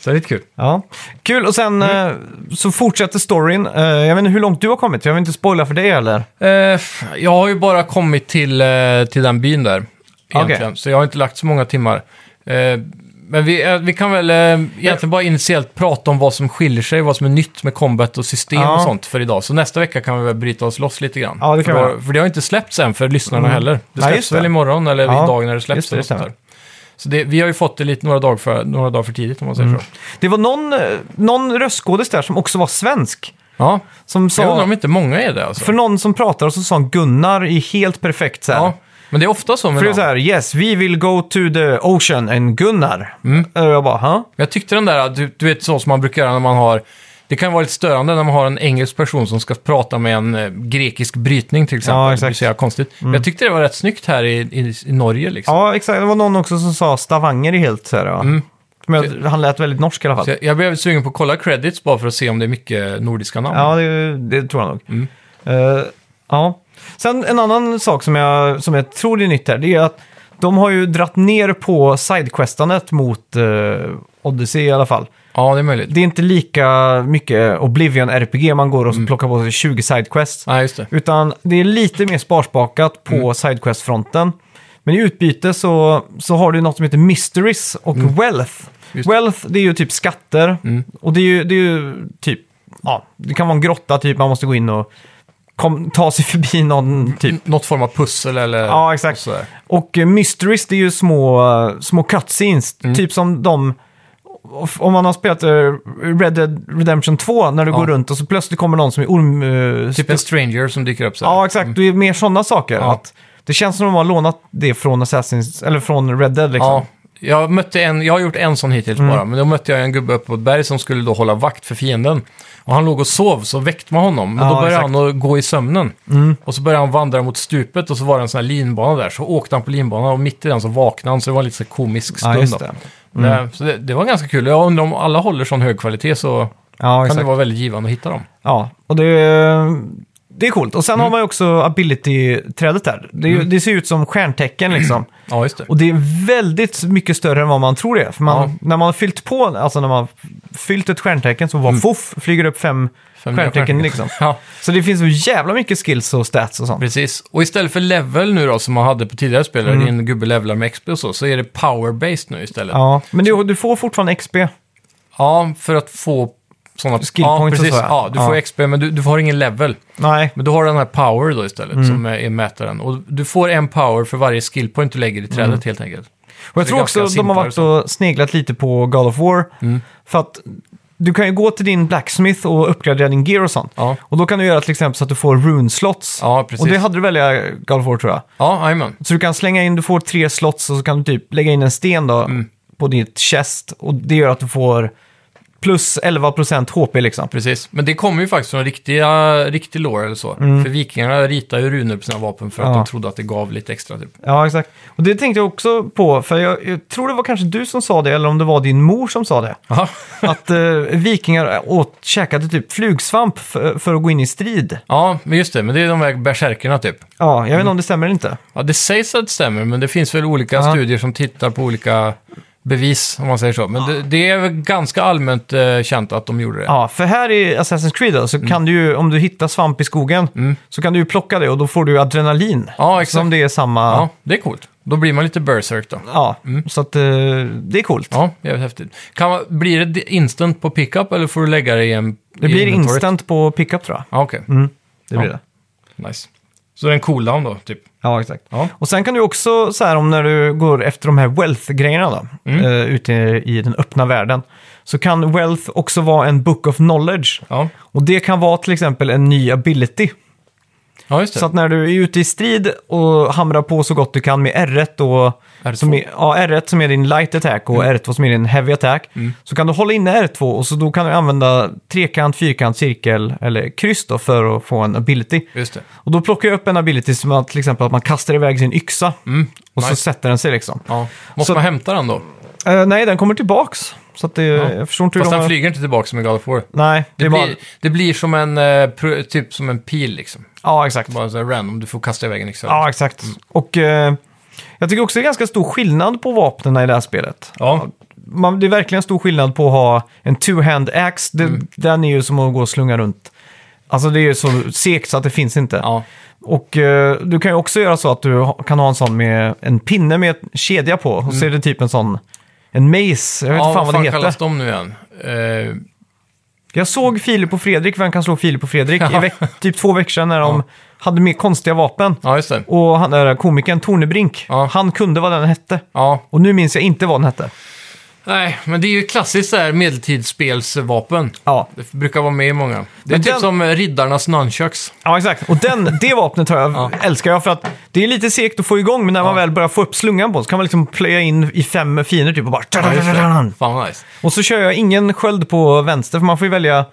Så det är lite kul. Ja, kul. Och sen Mm. eh, så fortsätter storyn. Eh, jag vet inte hur långt du har kommit, jag vill inte spoila för det eller? Eh, jag har ju bara kommit till, till den byn där, egentligen. Så jag har inte lagt så många timmar. Men vi, eh, vi kan väl eh, egentligen bara initiellt prata om vad som skiljer sig, vad som är nytt med combat och system Ja. och sånt för idag. Så nästa vecka kan vi väl bryta oss loss lite grann. Ja, det kan för, vi då- för det har inte släppts än för lyssnarna Mm. heller. Det Nej, släpps just det. väl imorgon eller Ja, idag när det släpps. just det, det något sånt stämmer. där. Så det, vi har ju fått det lite några dagar för, några dagar för tidigt om man säger Mm. så. Det var någon, eh, någon röstskådis där som också var svensk. Ja, Som jag undrar sa, om inte många är det alltså. för någon som pratade så sa han Gunnar i helt perfekt så här. Ja, men det är ofta så med För det är namn. så här, yes, we will go to the ocean and Gunnar. Mm. Och jag bara, ha? Jag tyckte den där, du, du vet så som man brukar göra när man har... Det kan vara lite störande när man har en engelsk person som ska prata med en eh, grekisk brytning till exempel. Ja, exakt. Mm. Det blir så jävla konstigt. Men jag tyckte det var rätt snyggt här i, i, i Norge liksom. Ja, exakt. Det var någon också som sa Stavanger i helt så här, ja. Mm. Men jag, han lät väldigt norsk i alla fall. Så jag, jag blev sugen på att kolla credits bara för att se om det är mycket nordiska namn. Ja, det, det tror jag nog. Mm. Eh, ja. Sen en annan sak som jag, som jag tror är nytt här, det är att de har ju dratt ner på sidequestandet mot uh, Odyssey i alla fall. Ja, det är möjligt. Det är inte lika mycket Oblivion-RPG man går och Mm. plockar på sig 20 sidequests. Nej, just det. Utan det är lite mer sparsmakat på Mm. sidequest-fronten. Men i utbyte så, så har du något som heter Mysteries och Wealth. Mm. Just det. Wealth, det är ju typ skatter. Mm. Och det är ju, det är ju typ, ja, det kan vara en grotta typ, man måste gå in och kom, ta sig förbi någon typ. Något form av pussel eller... Ja, exakt. och. Och eh, Mysteries, det är ju små, eh, små cutscenes. Mm. Typ som de... Om man har spelat eh, Red Dead Redemption 2, när du Ja. går runt och så plötsligt kommer någon som är orm... Typ en stranger som dyker upp så här. Ja, exakt. Det är mer sådana saker. Ja. Att det känns som att de har lånat det från Assassin's, eller från Red Dead liksom. Ja, jag, mötte en, jag har gjort en sån hittills Mm. bara, men då mötte jag en gubbe uppe på ett berg som skulle då hålla vakt för fienden. Och han låg och sov, så väckte man honom. Men Ja, då började exakt. Mm. han att gå i sömnen. Och så började han vandra mot stupet och så var det en sån här linbana där. Så åkte han på linbanan och mitt i den så vaknade han, så det var en lite så här komisk Ja, stund. just då. det. Det, så det, det var ganska kul. Jag undrar om alla håller sån hög kvalitet så Ja, kan exakt. det vara väldigt givande att hitta dem. Ja, och det, det är coolt. Och sen Mm. har man ju också ability-trädet där. Det, är ju- det ser ut som stjärntecken [CLEARS THROAT] liksom. Ja, just det. Och det är väldigt mycket större än vad man tror det är. För man, Ja. när man har fyllt på, alltså när man har fyllt ett stjärntecken så var foff, flyger upp fem, Mm. Fem nya stjärntecken liksom. [LAUGHS] Ja, Så det finns så jävla mycket skills och stats och sånt. precis. Och istället för level nu då, som man hade på tidigare spel, där din gubbe levlar med XP och så, så är det power-based nu istället. Mm. Ja, men du, du får fortfarande XP. Ja, för att få sådana... Skill ja, och så, ja. Ja, du Ja. får XP, men du, du har ingen level. Nej, Men du har den här power då istället, Mm. som är, mätaren. Och du får en power för varje skill point du lägger i trädet Mm. helt enkelt. och jag tror också ganska de har varit och sneglat lite på God of War. Mm. För att du kan ju gå till din blacksmith och uppgradera din gear och sånt. Ja, Och då kan du göra till exempel så att du får rune slots. ja precis. och det hade du väl i God of War tror jag. Ja, jajamän. Så du kan slänga in, du får tre slots och så kan du typ lägga in en sten då Mm. på ditt chest. Och det gör att du får plus 11% HP liksom. Precis. Men det kommer ju faktiskt från riktiga, riktig lore eller så. För vikingarna ritar ju runor på sina vapen för att Mm. Ja. de trodde att det gav lite extra typ. Ja, exakt. Och det tänkte jag också på, för jag, jag tror det var kanske du som sa det, eller om det var din mor som sa det. [LAUGHS] Att eh, vikingar åt, käkade typ flugsvamp för, för att gå in i strid. Ja, men just det. Men det är de här bärsärkerna typ. Ja, jag vet inte om det stämmer eller inte. Ja, det sägs att det stämmer, men det finns väl olika Ja. studier som tittar på olika bevis, om man säger så. Men det, det är väl ganska allmänt eh, känt att de gjorde det. Ja, för här i Assassin's Creed då, så kan du ju, om du hittar svamp i skogen, Mm. så kan du ju plocka det och då får du adrenalin. Ja, exakt. Som det är samma... Ja, det är coolt. Då blir man lite berserk då. Ja, så att eh, det är coolt. Ja, jävligt häftigt. Kan man, blir det instant på pickup eller får du lägga det i en Det blir instant på pickup tror jag. Ja, okej. Mm, det blir Ja. det. Nice. Så det är en cooldown då, typ? Ja, exakt. Ja. Och sen kan du också, så här om när du går efter de här wealth-grejerna då, Mm. eh, ute i den öppna världen, så kan wealth också vara en book of knowledge. Ja, Och det kan vara till exempel en ny ability. Ja just det. Så att när du är ute i strid och hamrar på så gott du kan med R1 och R2. Som är, ja, R1 som är din light attack och R2 som är din heavy attack. Mm. Så kan du hålla inne R2 och så då kan du använda trekant, fyrkant, cirkel eller kryss då för att få en ability. Just det. Och då plockar jag upp en ability som att till exempel att man kastar iväg sin yxa Mm. och så nice. sätter den sig liksom. Ja. Måste Så- man hämta den då? Eh, nej, den kommer tillbaks. Så att det, jag förstår inte hur Fast de har... flyger inte tillbaka som i God of War. Nej, det, Det, blir, bara... det blir som en, eh, typ som en pil liksom. Ja, exakt. Bara så random, du får kasta iväg en yxa. Ja, exakt. Och eh, jag tycker också det är ganska stor skillnad på vapnen i det här spelet. Ja. Man, det är verkligen stor skillnad på att ha en two-hand axe. Det, Mm. Den är ju som att gå och slunga runt. Alltså det är ju så segt så att det finns inte. Ja, Och eh, du kan ju också göra så att du kan ha en sån med en pinne med en kedja på. Mm. Och så är det typ en sån en mace. Jag vet inte Ja, fan vad det heter. kallas de nu igen? Eh, Jag såg Filip och Fredrik, vem kan slå Filip och Fredrik, [LAUGHS] i veck, typ två veckor sedan när de hade mer konstiga vapen. ja, just det. Och han där komikern Tornebrink, Ja. han kunde vad den hette. Ja. Och nu minns jag inte vad den hette. Nej, men det är ju klassiskt så här medeltidsspelsvapen. Ja, Det brukar vara med i många. Det är Men typ den- som eh, riddarnas nunchucks. ja exakt. Och den, det vapnet har jag, [LAUGHS] Ja. älskar jag för att det är lite segt att få igång, men när man väl börjar få upp slungan på så kan man liksom plöja in i fem fiender typ och bara... Ja, just det. Fan vad nice. Och så kör jag ingen sköld på vänster, för man får ju välja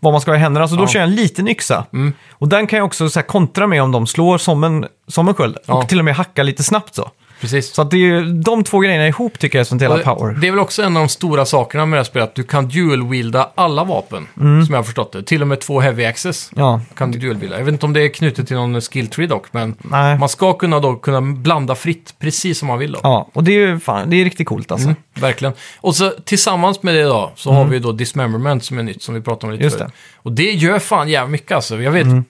vad man ska ha i händerna. Så då kör jag en liten yxa. Mm. Och den kan jag också så här, kontra med om de slår som en, som en sköld. Ja. Och till och med hacka lite snabbt så. Precis. Så att det är ju de två grejerna ihop tycker jag är som delar Och power. Det är väl också en av de stora sakerna med det här spelet, att du kan dual-wielda alla vapen, Mm. som jag har förstått det. Till och med två heavy access Ja, kan du dual-wielda. Jag vet inte om det är knutet till någon skill tree dock, men nej. man ska kunna då kunna blanda fritt precis som man vill då. Ja, och det är ju fan, det är riktigt coolt alltså. Mm, verkligen. Och så tillsammans med det då, så har vi då Dismemberment som är nytt, som vi pratade om lite Mm. Just förut. Och det gör fan jävligt mycket alltså. Jag vet, Mm.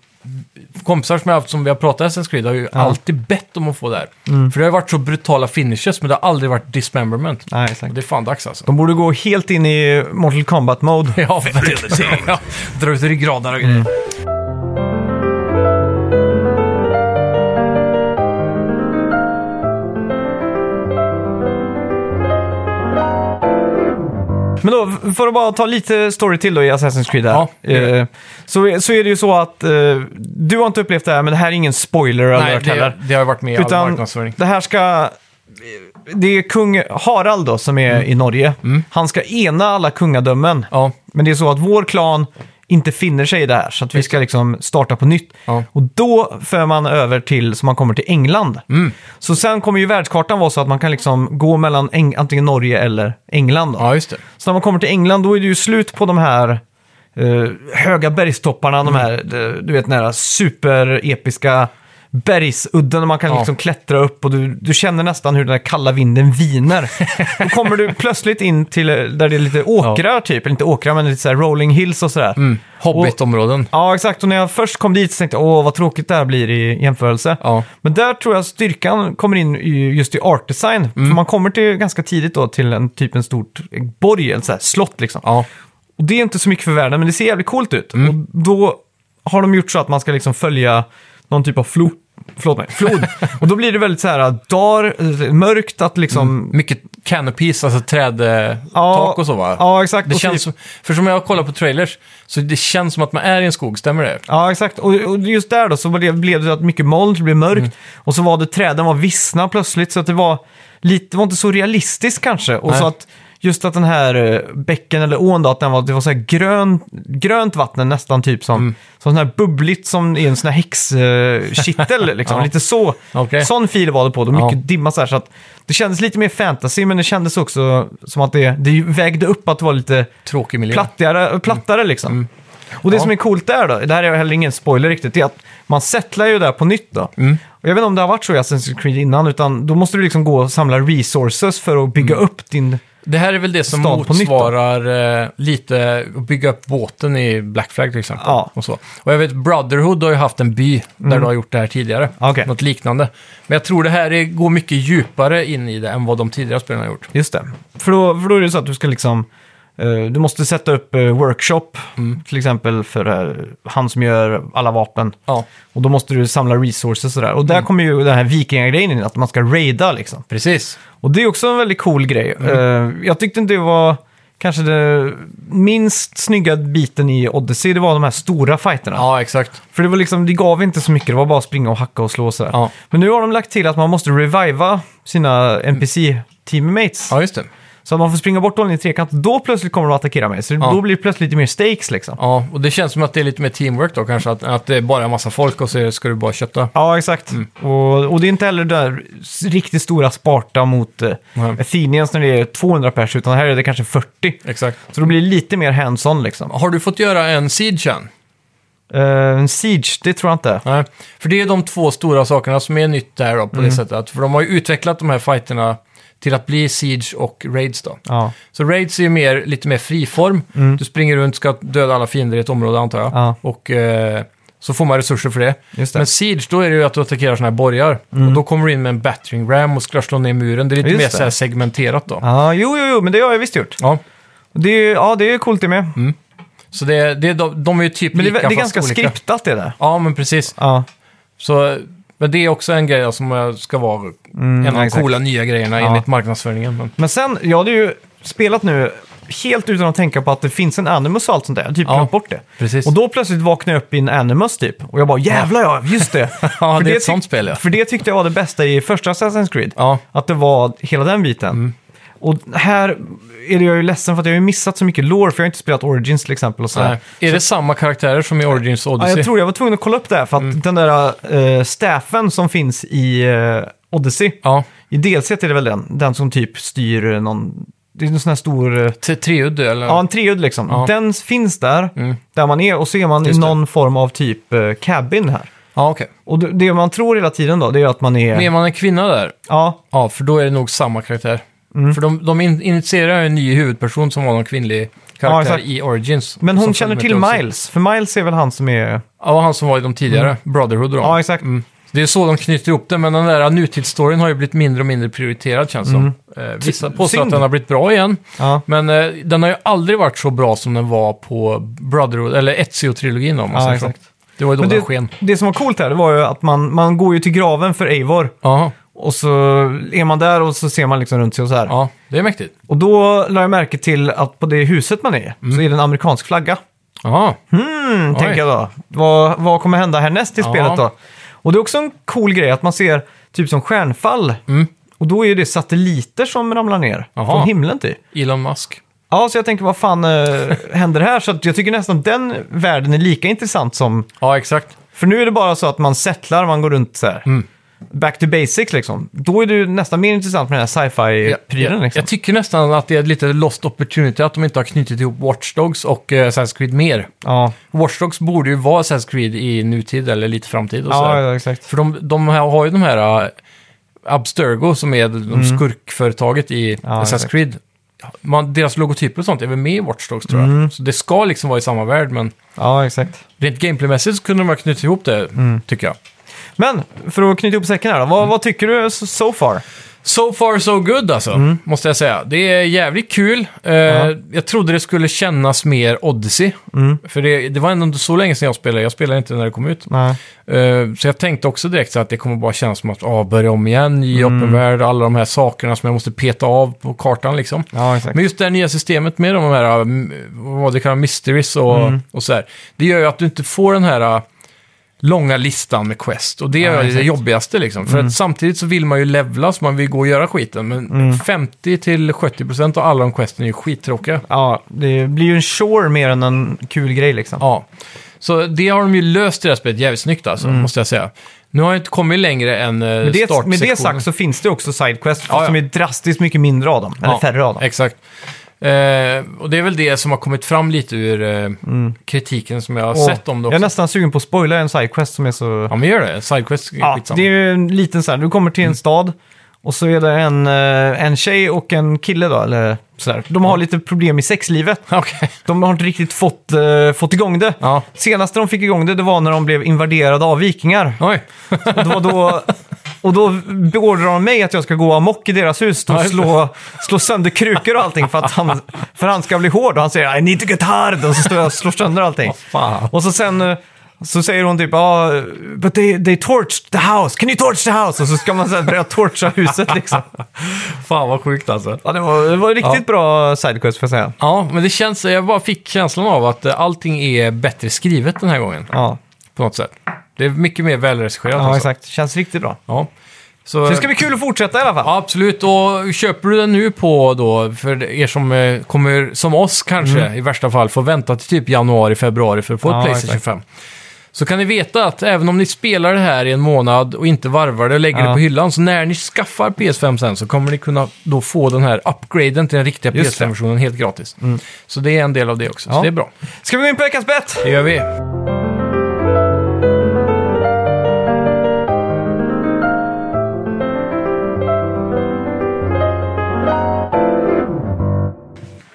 Kompisar som jag haft som vi har pratat Assassin's Creed har ju alltid bett om att få det här. Mm. För det har varit så brutala finishes, men det har aldrig varit Dismemberment. Nej, Och exakt. det är fan dags alltså. De borde gå helt in i Mortal Kombat-mode. [LAUGHS] Ja, verkligen. [LAUGHS] ja, dra ut ryggraden och grejer. Men då, för att bara ta lite story till då i Assassin's Creed här. Ja, det gör eh, så, så är det ju så att eh, du har inte upplevt det här, men det här är ingen spoiler Nej, alert heller. det, det har varit med i all Utan marknadsföring. det här ska... Det är kung Harald då som är i Norge. Mm. Han ska ena alla kungadömen. Ja, Men det är så att vår klan inte finner sig i det här, så att vi ska liksom starta på nytt. Ja. Och då för man över till, så man kommer till England. Mm. Så sen kommer ju världskartan vara så att man kan liksom gå mellan Eng- antingen Norge eller England. Då. ja just det. Så när man kommer till England då är det ju slut på de här eh, höga bergstopparna, de här, de, du vet, nära superepiska bergsudden där man kan Ja. liksom klättra upp och du, du känner nästan hur den där kalla vinden viner. Då kommer du plötsligt in till eh, där det är lite åkrar typ, eller inte åkrar men lite så rolling hills och sådär. Mm. Hobbitområden. Ja, exakt. Och när jag först kom dit så tänkte jag, åh vad tråkigt det här blir i jämförelse. Ja. Men där tror jag styrkan kommer in just i art design. Mm. För man kommer till ganska tidigt då till en typ en stort borg, en så här slott liksom. Ja. Och det är inte så mycket för världen, men det ser jävligt coolt ut. Mm. Och då har de gjort så att man ska liksom följa någon typ av flod. Förlåt mig, flod. och då blir det väldigt så här dar, eh, mörkt att liksom... Mycket canopies, alltså trädtak Ja, och så va? Ja, exakt. Det Och känns typ- som, för som jag har kollat på trailers, så det känns som att man är i en skog, stämmer det? Ja, exakt. Och, och just där då så blev, blev det att mycket moln, det blev mörkt. Mm. Och så var det träden var vissna plötsligt, så att det var lite, det var inte så realistiskt kanske. Och Nej. så att just att den här eh, bäcken eller ån då, att den var, det var så här grön, grönt vatten nästan typ som, Mm. som sån här bubbligt som i en sån här häxkittel [LAUGHS] liksom. Ja. Lite så. Okej. Sån fil var det på, det var Ja. mycket dimma så här. Så att det kändes lite mer fantasy, men det kändes också som att det, det vägde upp att det var lite Tråkig miljö. plattare, plattare liksom. Mm. Och det Ja. som är coolt där då, det här är heller ingen spoiler riktigt, det är att man settlar ju där på nytt då. Mm. Och jag vet inte om det har varit så i Assassin's Creed innan, utan då måste du liksom gå och samla resources för att bygga Mm. upp din... Det här är väl det som Stad på nytt då? motsvarar eh, lite att bygga upp båten i Black Flag till exempel. Ja. Och, så. och jag vet Brotherhood har ju haft en by där du har gjort det här tidigare. Okej. Något liknande. Men jag tror det här är, går mycket djupare in i det än vad de tidigare spelarna har gjort. Just det. För då, för då är det så att du ska liksom... eh, du måste sätta upp eh, workshop, Mm. till exempel för han som gör alla vapen. Ja, Och då måste du samla resources och sådär. Och där Mm. kommer ju den här vikingagrejen in, att man ska raida liksom. precis. Och det är också en väldigt cool grej. Mm. Eh, jag tyckte inte det var kanske det minst snygga biten i Odyssey, det var de här stora fighterna. Ja, exakt. För det var liksom, det gav inte så mycket, det var bara att springa och hacka och slå och sådär. Ja. Men nu har de lagt till att man måste reviva sina NPC-teammates. Ja, just det. Så att man får springa bort dem i trekant, då plötsligt kommer de att attackera mig. Så då blir det plötsligt lite mer stakes liksom. Ja, och det känns som att det är lite mer teamwork då kanske. Att, att det är bara en massa folk och så ska du bara kötta. Ja, exakt. Mm. Och, och det är inte heller det där riktigt stora Sparta mot eh. Athenians när det är 200 pers, utan här är det kanske 40. Exakt. Så då blir det lite mer hands-on liksom. Har du fått göra en siege än? En siege, det tror jag inte. Nej, för det är de två stora sakerna som är nytt där då, på Mm. det sättet. För de har ju utvecklat de här fighterna till att bli Siege och Raids då. Ja, Så Raids är ju mer, lite mer friform. Du springer runt, ska döda alla fiender i ett område antar jag. Ja. Och eh, så får man resurser för det. Det. Men Siege, då är det ju att du attackerar sådana här borgar. Och då kommer du in med en battering ram och ska slå ner muren. Det är lite Just mer det. så här segmenterat då. Ja, jo, jo, jo, men det har jag visst gjort. Ja. Det är, ja, det är coolt det med. Så det, det, de, de är ju typ Men det, lika är- det är ganska olika. skriptat det där. Ja, men precis. Ja, Så, men det är också en grej som ska vara en av de exakt. coola nya grejerna Ja. enligt marknadsföringen. Men, men sen, jag hade ju spelat nu helt utan att tänka på att det finns en Animus och allt sånt där. Jag har typ Ja, glömt bort det. precis. Och då plötsligt vaknade jag upp i en Animus typ. Och jag bara, jävlar ja, just det. [LAUGHS] ja, det är ett tyck- sånt spel ja. För det tyckte jag var det bästa i första Assassin's Creed. Ja, Att det var hela den biten. Och här är det jag ju ledsen för att jag har ju missat så mycket lore, för jag har inte spelat Origins till exempel. Och sådär. nej. Är det samma karaktärer som i Origins Ja, Odyssey? jag tror jag var tvungen att kolla upp det här, för att Mm. den där uh, staffen som finns i uh, Odyssey, Ja, i DLC är det väl den, den som typ styr någon, det är en sån här stor, eh, T- treudde eller? ja en treudd liksom. Ja. Den finns där, Mm. där man är, och så är man i någon form av typ uh, cabin här. Ja, okej. Och det, det man tror hela tiden då, det är att man är... Men är man en kvinna där? Ja, Ja, för då är det nog samma karaktär. Mm. För de, de in, initierar en ny huvudperson som var någon kvinnlig karaktär exakt. i Origins. men hon Som känner följer till med Miles, för Miles är väl han som är... Ja, han som var i de tidigare, Brotherhood och de. Ja, exakt. Mm. Det är så de knyter ihop det, men den där nutidsstoryn har ju blivit mindre och mindre prioriterad känns det som. Eh, vissa påstår Mm. Synd. att den har blivit bra igen, Ja. men eh, den har ju aldrig varit så bra som den var på Brotherhood, eller Ezio-trilogin om man Ja, säger så. exakt. Det var ju då Men den det, sken. det som var coolt här, det var ju att man, man går ju till graven för Eivor. Jaha, Och så är man där och så ser man liksom runt sig och så här. ja, det är mäktigt. Och då la jag märke till att på det huset man är i så är det en amerikansk flagga. Jaha, Hmm, Oj. tänker jag då. Vad, vad kommer hända härnäst i Ja. spelet då? Och det är också en cool grej att man ser typ som stjärnfall. Mm. Och då är det satelliter som ramlar ner Jaha. från himlen typ. Elon Musk. Ja, så jag tänker vad fan äh, [LAUGHS] händer här? Så att jag tycker nästan den världen är lika intressant som... Ja, exakt. För nu är det bara så att man settlar, man går runt så här. Mm. Back to basics liksom. Då är det ju nästan mer intressant med den här sci-fi-prylen jag, liksom. jag tycker nästan att det är lite lost opportunity att de inte har knutit ihop Watch Dogs och uh, Assassin's Creed mer. Ja, Watch Dogs borde ju vara Assassin's Creed i nutid eller lite framtid och ja, ja, exakt. För de, de här, har ju de här uh, Abstergo som är de skurkföretaget i Mm. Ja, Assassin's exakt. Creed. Man, deras logotyper och sånt är väl med i Watch Dogs tror jag. Mm. Så det ska liksom vara i samma värld, men Ja, exakt. rent gameplaymässigt så kunde de ha knutit ihop det, Mm. tycker jag. Men, för att knyta ihop säcken här då. Mm. Vad, vad tycker du so, far? So far so good alltså, Mm. måste jag säga. Det är jävligt kul. Eh, Jag trodde det skulle kännas mer Odyssey. Mm. För det, det var ändå inte så länge sedan jag spelade. Jag spelade inte när det kom ut. Nej. Eh, så jag tänkte också direkt så att det kommer bara kännas som att ah, börja om igen, ny Mm. öppen värld, alla de här sakerna som jag måste peta av på kartan liksom. Ja, exakt. Men just det här nya systemet med de här, mm, vad det kallas, mysteries och, Mm. och så här. Det gör ju att du inte får den här äh, långa listan med quest. Och det är det. Mm. jobbigaste liksom. För att samtidigt så vill man ju levla så man vill gå och göra skiten. Men 50-70% av alla de questen är ju skittråkiga. Ja, det blir ju en chore mer än en kul grej liksom. Ja. Så det har de ju löst i det här spelet jävligt snyggt alltså, måste jag säga. Nu har jag inte kommit längre än uh, Mm. Med det, med det startsektionen. sagt så finns det också sidequest, fast Ja, ja. som är drastiskt mycket mindre av dem. Eller Ja, färre av dem. Exakt. Eh, och det är väl det som har kommit fram lite ur eh, kritiken som jag har Mm. Och sett om det jag är också. nästan sugen på att spoila en sidequest som är så... Ja, men gör det. Sidequest är Ja, skitsamma. det är ju en liten så här, du kommer till en Mm. stad och så är det en, eh, en tjej och en kille då, eller sådär. De har lite problem i sexlivet. [LAUGHS] Okej. De har inte riktigt fått, eh, fått igång det. Ja. Senaste de fick igång det, det var när de blev invaderade av vikingar. Oj. Och då, då, [LAUGHS] och då beordrar de mig att jag ska gå amok i deras hus Ja, och slå, slå sönder krukor och allting för att han, för han ska bli hård. Och han säger I need to get hard och så står jag och slår sönder allting. Och så sen eh, så säger hon typ ja, but they, they torched the house, can you torch the house? Och så ska man så här börja torcha huset liksom. [LAUGHS] Fan vad sjukt alltså. Ja, det var, det var riktigt bra sidequest får jag säga. Ja, men det känns, jag bara fick känslan av att allting är bättre skrivet den här gången. Ja, På något sätt. Det är mycket mer välregisserat. ja alltså. exakt. Känns riktigt bra. Ja. Så, Så det ska bli kul att fortsätta i alla fall. Ja, absolut. Och köper du den nu på då, för er som eh, kommer, som oss kanske, i värsta fall, får vänta till typ januari, februari för att få Mm. Ja, ett Playstation exakt. 5. Så kan ni veta att även om ni spelar det här i en månad och inte varvar det och lägger Ja. det på hyllan, så när ni skaffar PS5 sen så kommer ni kunna då få den här upgraden till den riktiga Just det. Mm. PS5-versionen helt gratis. Så det är en del av det också, Ja. så det är bra. Ska vi gå in på veckans bett? Det gör vi.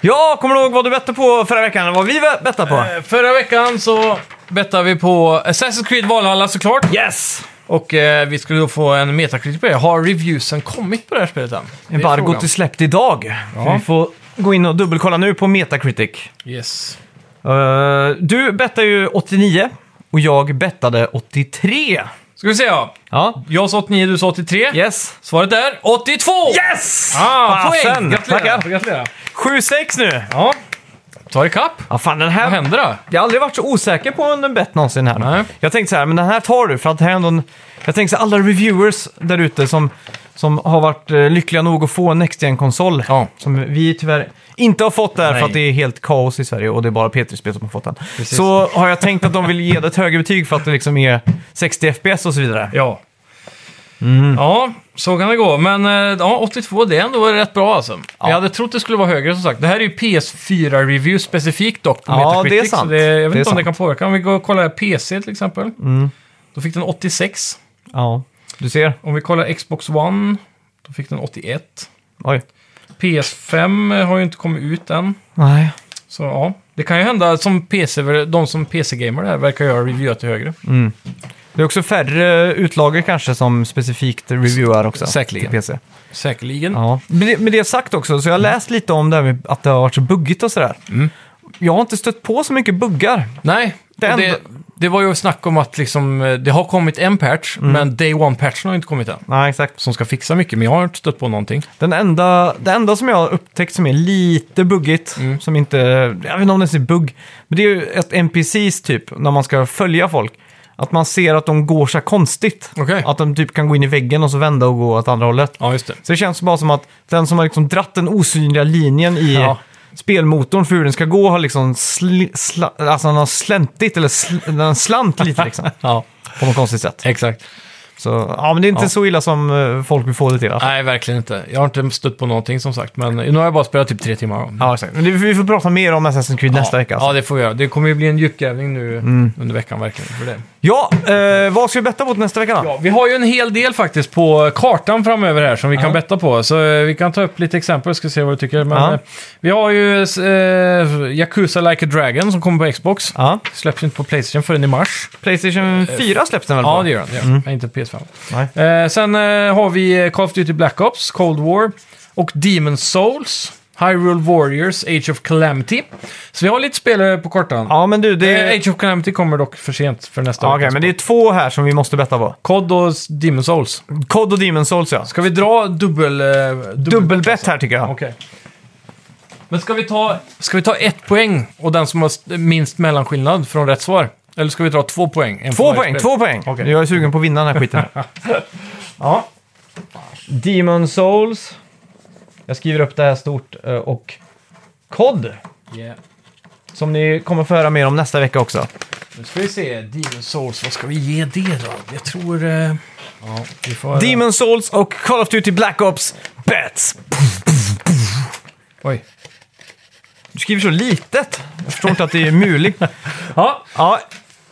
Ja, kommer du ihåg vad du bette på förra veckan? Vad vi bettade på? Eh, Förra veckan så bettar vi på Assassin's Creed Valhalla såklart. Yes! Och eh, vi skulle då få en metakritik på det. Har reviewsen kommit på det här spelet än? Det är Embargot frågan. är släppt idag. Ja. Vi får gå in och dubbelkolla nu på Metacritic. Yes. Eh, du bettade ju 89 och jag bettade 83. Ska vi se ja. Ja. Jag sa 89, du sa 83. Yes! Svaret är 82! Yes! Ah, poäng! Fasen! Gratulerar! Tackar. Gratulerar. 7-6 nu. Ja. Tar ikapp. Ja, fan den Vad här... händer då? Jag har aldrig varit så osäker på en bett någonsin här. Nej. Jag tänkte så här, men den här tar du för att det här är ändå en... Jag tänkte så här, alla reviewers där ute som, som har varit eh, lyckliga nog att få en Next konsol Ja. Som vi tyvärr inte har fått där Nej. för att det är helt kaos i Sverige och det är bara P3-spel som har fått den. Precis. Så har jag tänkt att de vill ge det ett högre betyg för att det liksom är 60 FPS och så vidare. Ja. Mm. Ja, så kan det gå. Men eh, ja, 82, det är ändå rätt bra alltså. Jag hade trott det skulle vara högre som sagt. Det här är ju PS4-review specifikt dock på Ja, Metacritic. det är sant. Så det, jag vet Det inte om det sant. kan påverka. Om vi går och kollar PC till exempel. Mm. Då fick den 86. Ja, du ser. Om vi kollar Xbox One, då fick den 81. Oj. PS5 har ju inte kommit ut än. Nej. Så ja, det kan ju hända som PC, de som PC-gamer där verkar göra review till högre. Det är också färre utlagor kanske som specifikt reviewar också. Säkerligen. Till PC. Säkerligen. Ja. Med, det, med det sagt också, så jag har läst lite om det här med att det har varit så buggigt och sådär. Mm. Jag har inte stött på så mycket buggar. Nej, Det och det, det var ju snack om att liksom, eh, det har kommit en patch, Mm. men Day One-patchen har inte kommit än. Nej, exakt. Som ska fixa mycket, men jag har inte stött på någonting. Den enda, det enda som jag har upptäckt som är lite buggigt, Mm. som inte, jag vet inte om det är bugg, men det är ju ett NPCs typ, när man ska följa folk. Att man ser att de går så här konstigt. Okej. Att de typ kan gå in i väggen och så vända och gå åt andra hållet. Ja, just det. Så det känns bara som att den som har liksom dratt den osynliga linjen i Ja. spelmotorn för hur den ska gå har liksom sli, sla, alltså den har släntit eller sl, den slant lite liksom. [LAUGHS] Ja, på något konstigt sätt. exakt. Så ja, men det är inte Ja. så illa som eh, folk vill få det till. Alltså. Nej, verkligen inte. Jag har inte stött på någonting som sagt, men nu har jag bara spelat typ tre timmar. Ja, exakt. Men det, vi får prata mer om Assassin's Creed nästa vecka. Alltså. Mm. Ja, det får vi göra. Det kommer ju bli en djupgrävning nu under veckan verkligen. För det. Ja, eh, vad ska vi betta på till nästa vecka då? Ja, vi har ju en hel del faktiskt på kartan framöver här som vi kan betta på. Så eh, vi kan ta upp lite exempel, ska se vad du tycker. Men, Ja. eh, vi har ju eh, Yakuza Like a Dragon som kommer på Xbox. Ja. Släpps inte på Playstation förrän i mars. Playstation 4 släpps den väl på? Ja, det gör den. Det gör den. Nej, inte PS5. Nej. Eh, sen eh, har vi Call of Duty Black Ops, Cold War och Demon Souls. Hyrule Warriors, Age of Calamity. Så vi har lite spel på kartan. Ja, men du, det Eh. Age of Calamity kommer dock för sent för nästa Ja, Okej, men det är två här som vi måste betta på. COD och Demon Souls. COD och Demon Souls, ja. Ska vi dra dubbel... Eh, dubbel Dubbelbett här tycker jag. Okej. Men ska vi, ta, ska vi ta ett poäng och den som har st- minst mellanskillnad från rätt svar? Eller ska vi dra två poäng? En Två varje poäng, spel? två poäng. Okej. Jag är sugen på att vinna den här skiten. [LAUGHS] ja. Demon Souls. Jag skriver upp det här stort. eh, Och COD. Yeah. Som ni kommer få höra mer om nästa vecka också. Nu ska vi se. Demon Souls, vad ska vi ge det då? Jag tror... Eh, ja, vi får... Demon Souls och Call of Duty Black Ops Bets. Oj. Du skriver så litet. Jag förstår inte att det är möjligt. [LAUGHS] Ja, Ja,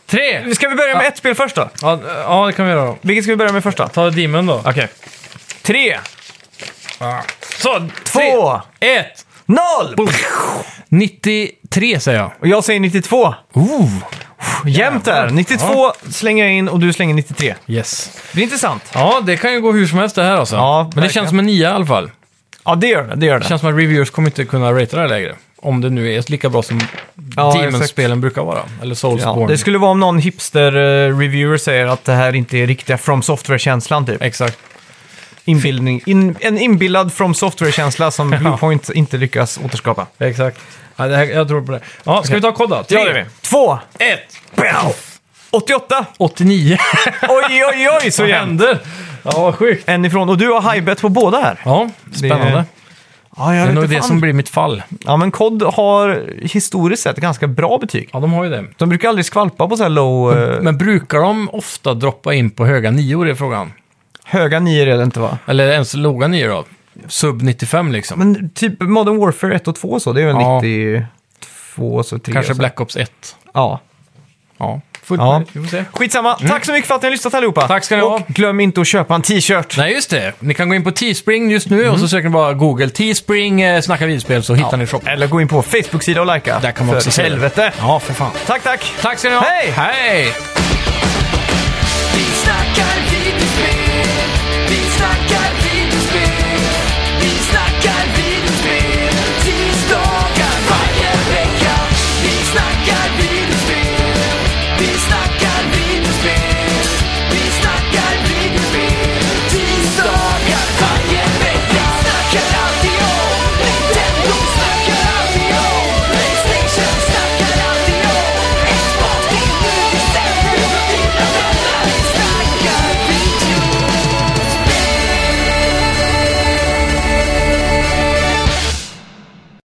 tre! ska vi börja med ett spel först då? Ja, ja, det kan vi göra då. Vilket ska vi börja med först då? Ta Demon då. Okej. Tre, Så, två, ett! noll! 93 säger jag. Och jag säger 92. Ooh. Jämnt där. 92 slänger jag in och du slänger 93. Yes. Det är intressant. Ja, det kan ju gå hur som helst det här alltså. Ja, Men det verkligen. känns som en nia i alla fall. Ja, det gör det. Det gör Det det. känns som att reviewers kommer inte kunna ratea det här lägre. Om det nu är lika bra som Ja, Demon-spelen brukar vara. Eller Ja, Soulsborne. det skulle vara om någon hipster-reviewer säger att det här inte är riktiga From Software-känslan typ. Exakt. Inbildning, in, en inbillad From Software-känsla som [LAUGHS] Bluepoint inte lyckas återskapa. Exakt. Ja, det här, jag tror på det. Ja, ska vi ta kod då? Det är vi. Två, ett, Pow! 88! 89. Oj, oj, oj, så Vad jämnt! händer? Ja, vad sjukt. En ifrån. Och du har highbet på båda här. Ja, spännande. Ja, jag Det är vet nog inte det fan. som blir mitt fall. Ja, men COD har historiskt sett ganska bra betyg. Ja, de har ju det. De brukar aldrig skvalpa på så här low... eh, Men brukar de ofta droppa in på höga nior i frågan? Höga nior är det inte va? Eller ens låga nior då? Sub 95 liksom. Men typ Modern Warfare 1 och 2 och så, det är väl Ja. 92 så 3 Kanske och så. Black Ops 1. Ja. Ja, fullt Ja. möjligt. Vi får se. Skitsamma. Tack så mycket för att ni har lyssnat allihopa. Mm. Tack ska ni och ha. glöm inte att köpa en t-shirt. Nej, just det. Ni kan gå in på Teespring just nu Mm. och så söker ni bara Google Teespring eh, Snacka videospel så hittar ni shoppen. Eller gå in på Facebook-sida och likea. Där kan man För också se det. helvete. Ja, för fan. Tack, tack. Tack ska ni ha. Hej! Hej! Vi snackar videospel,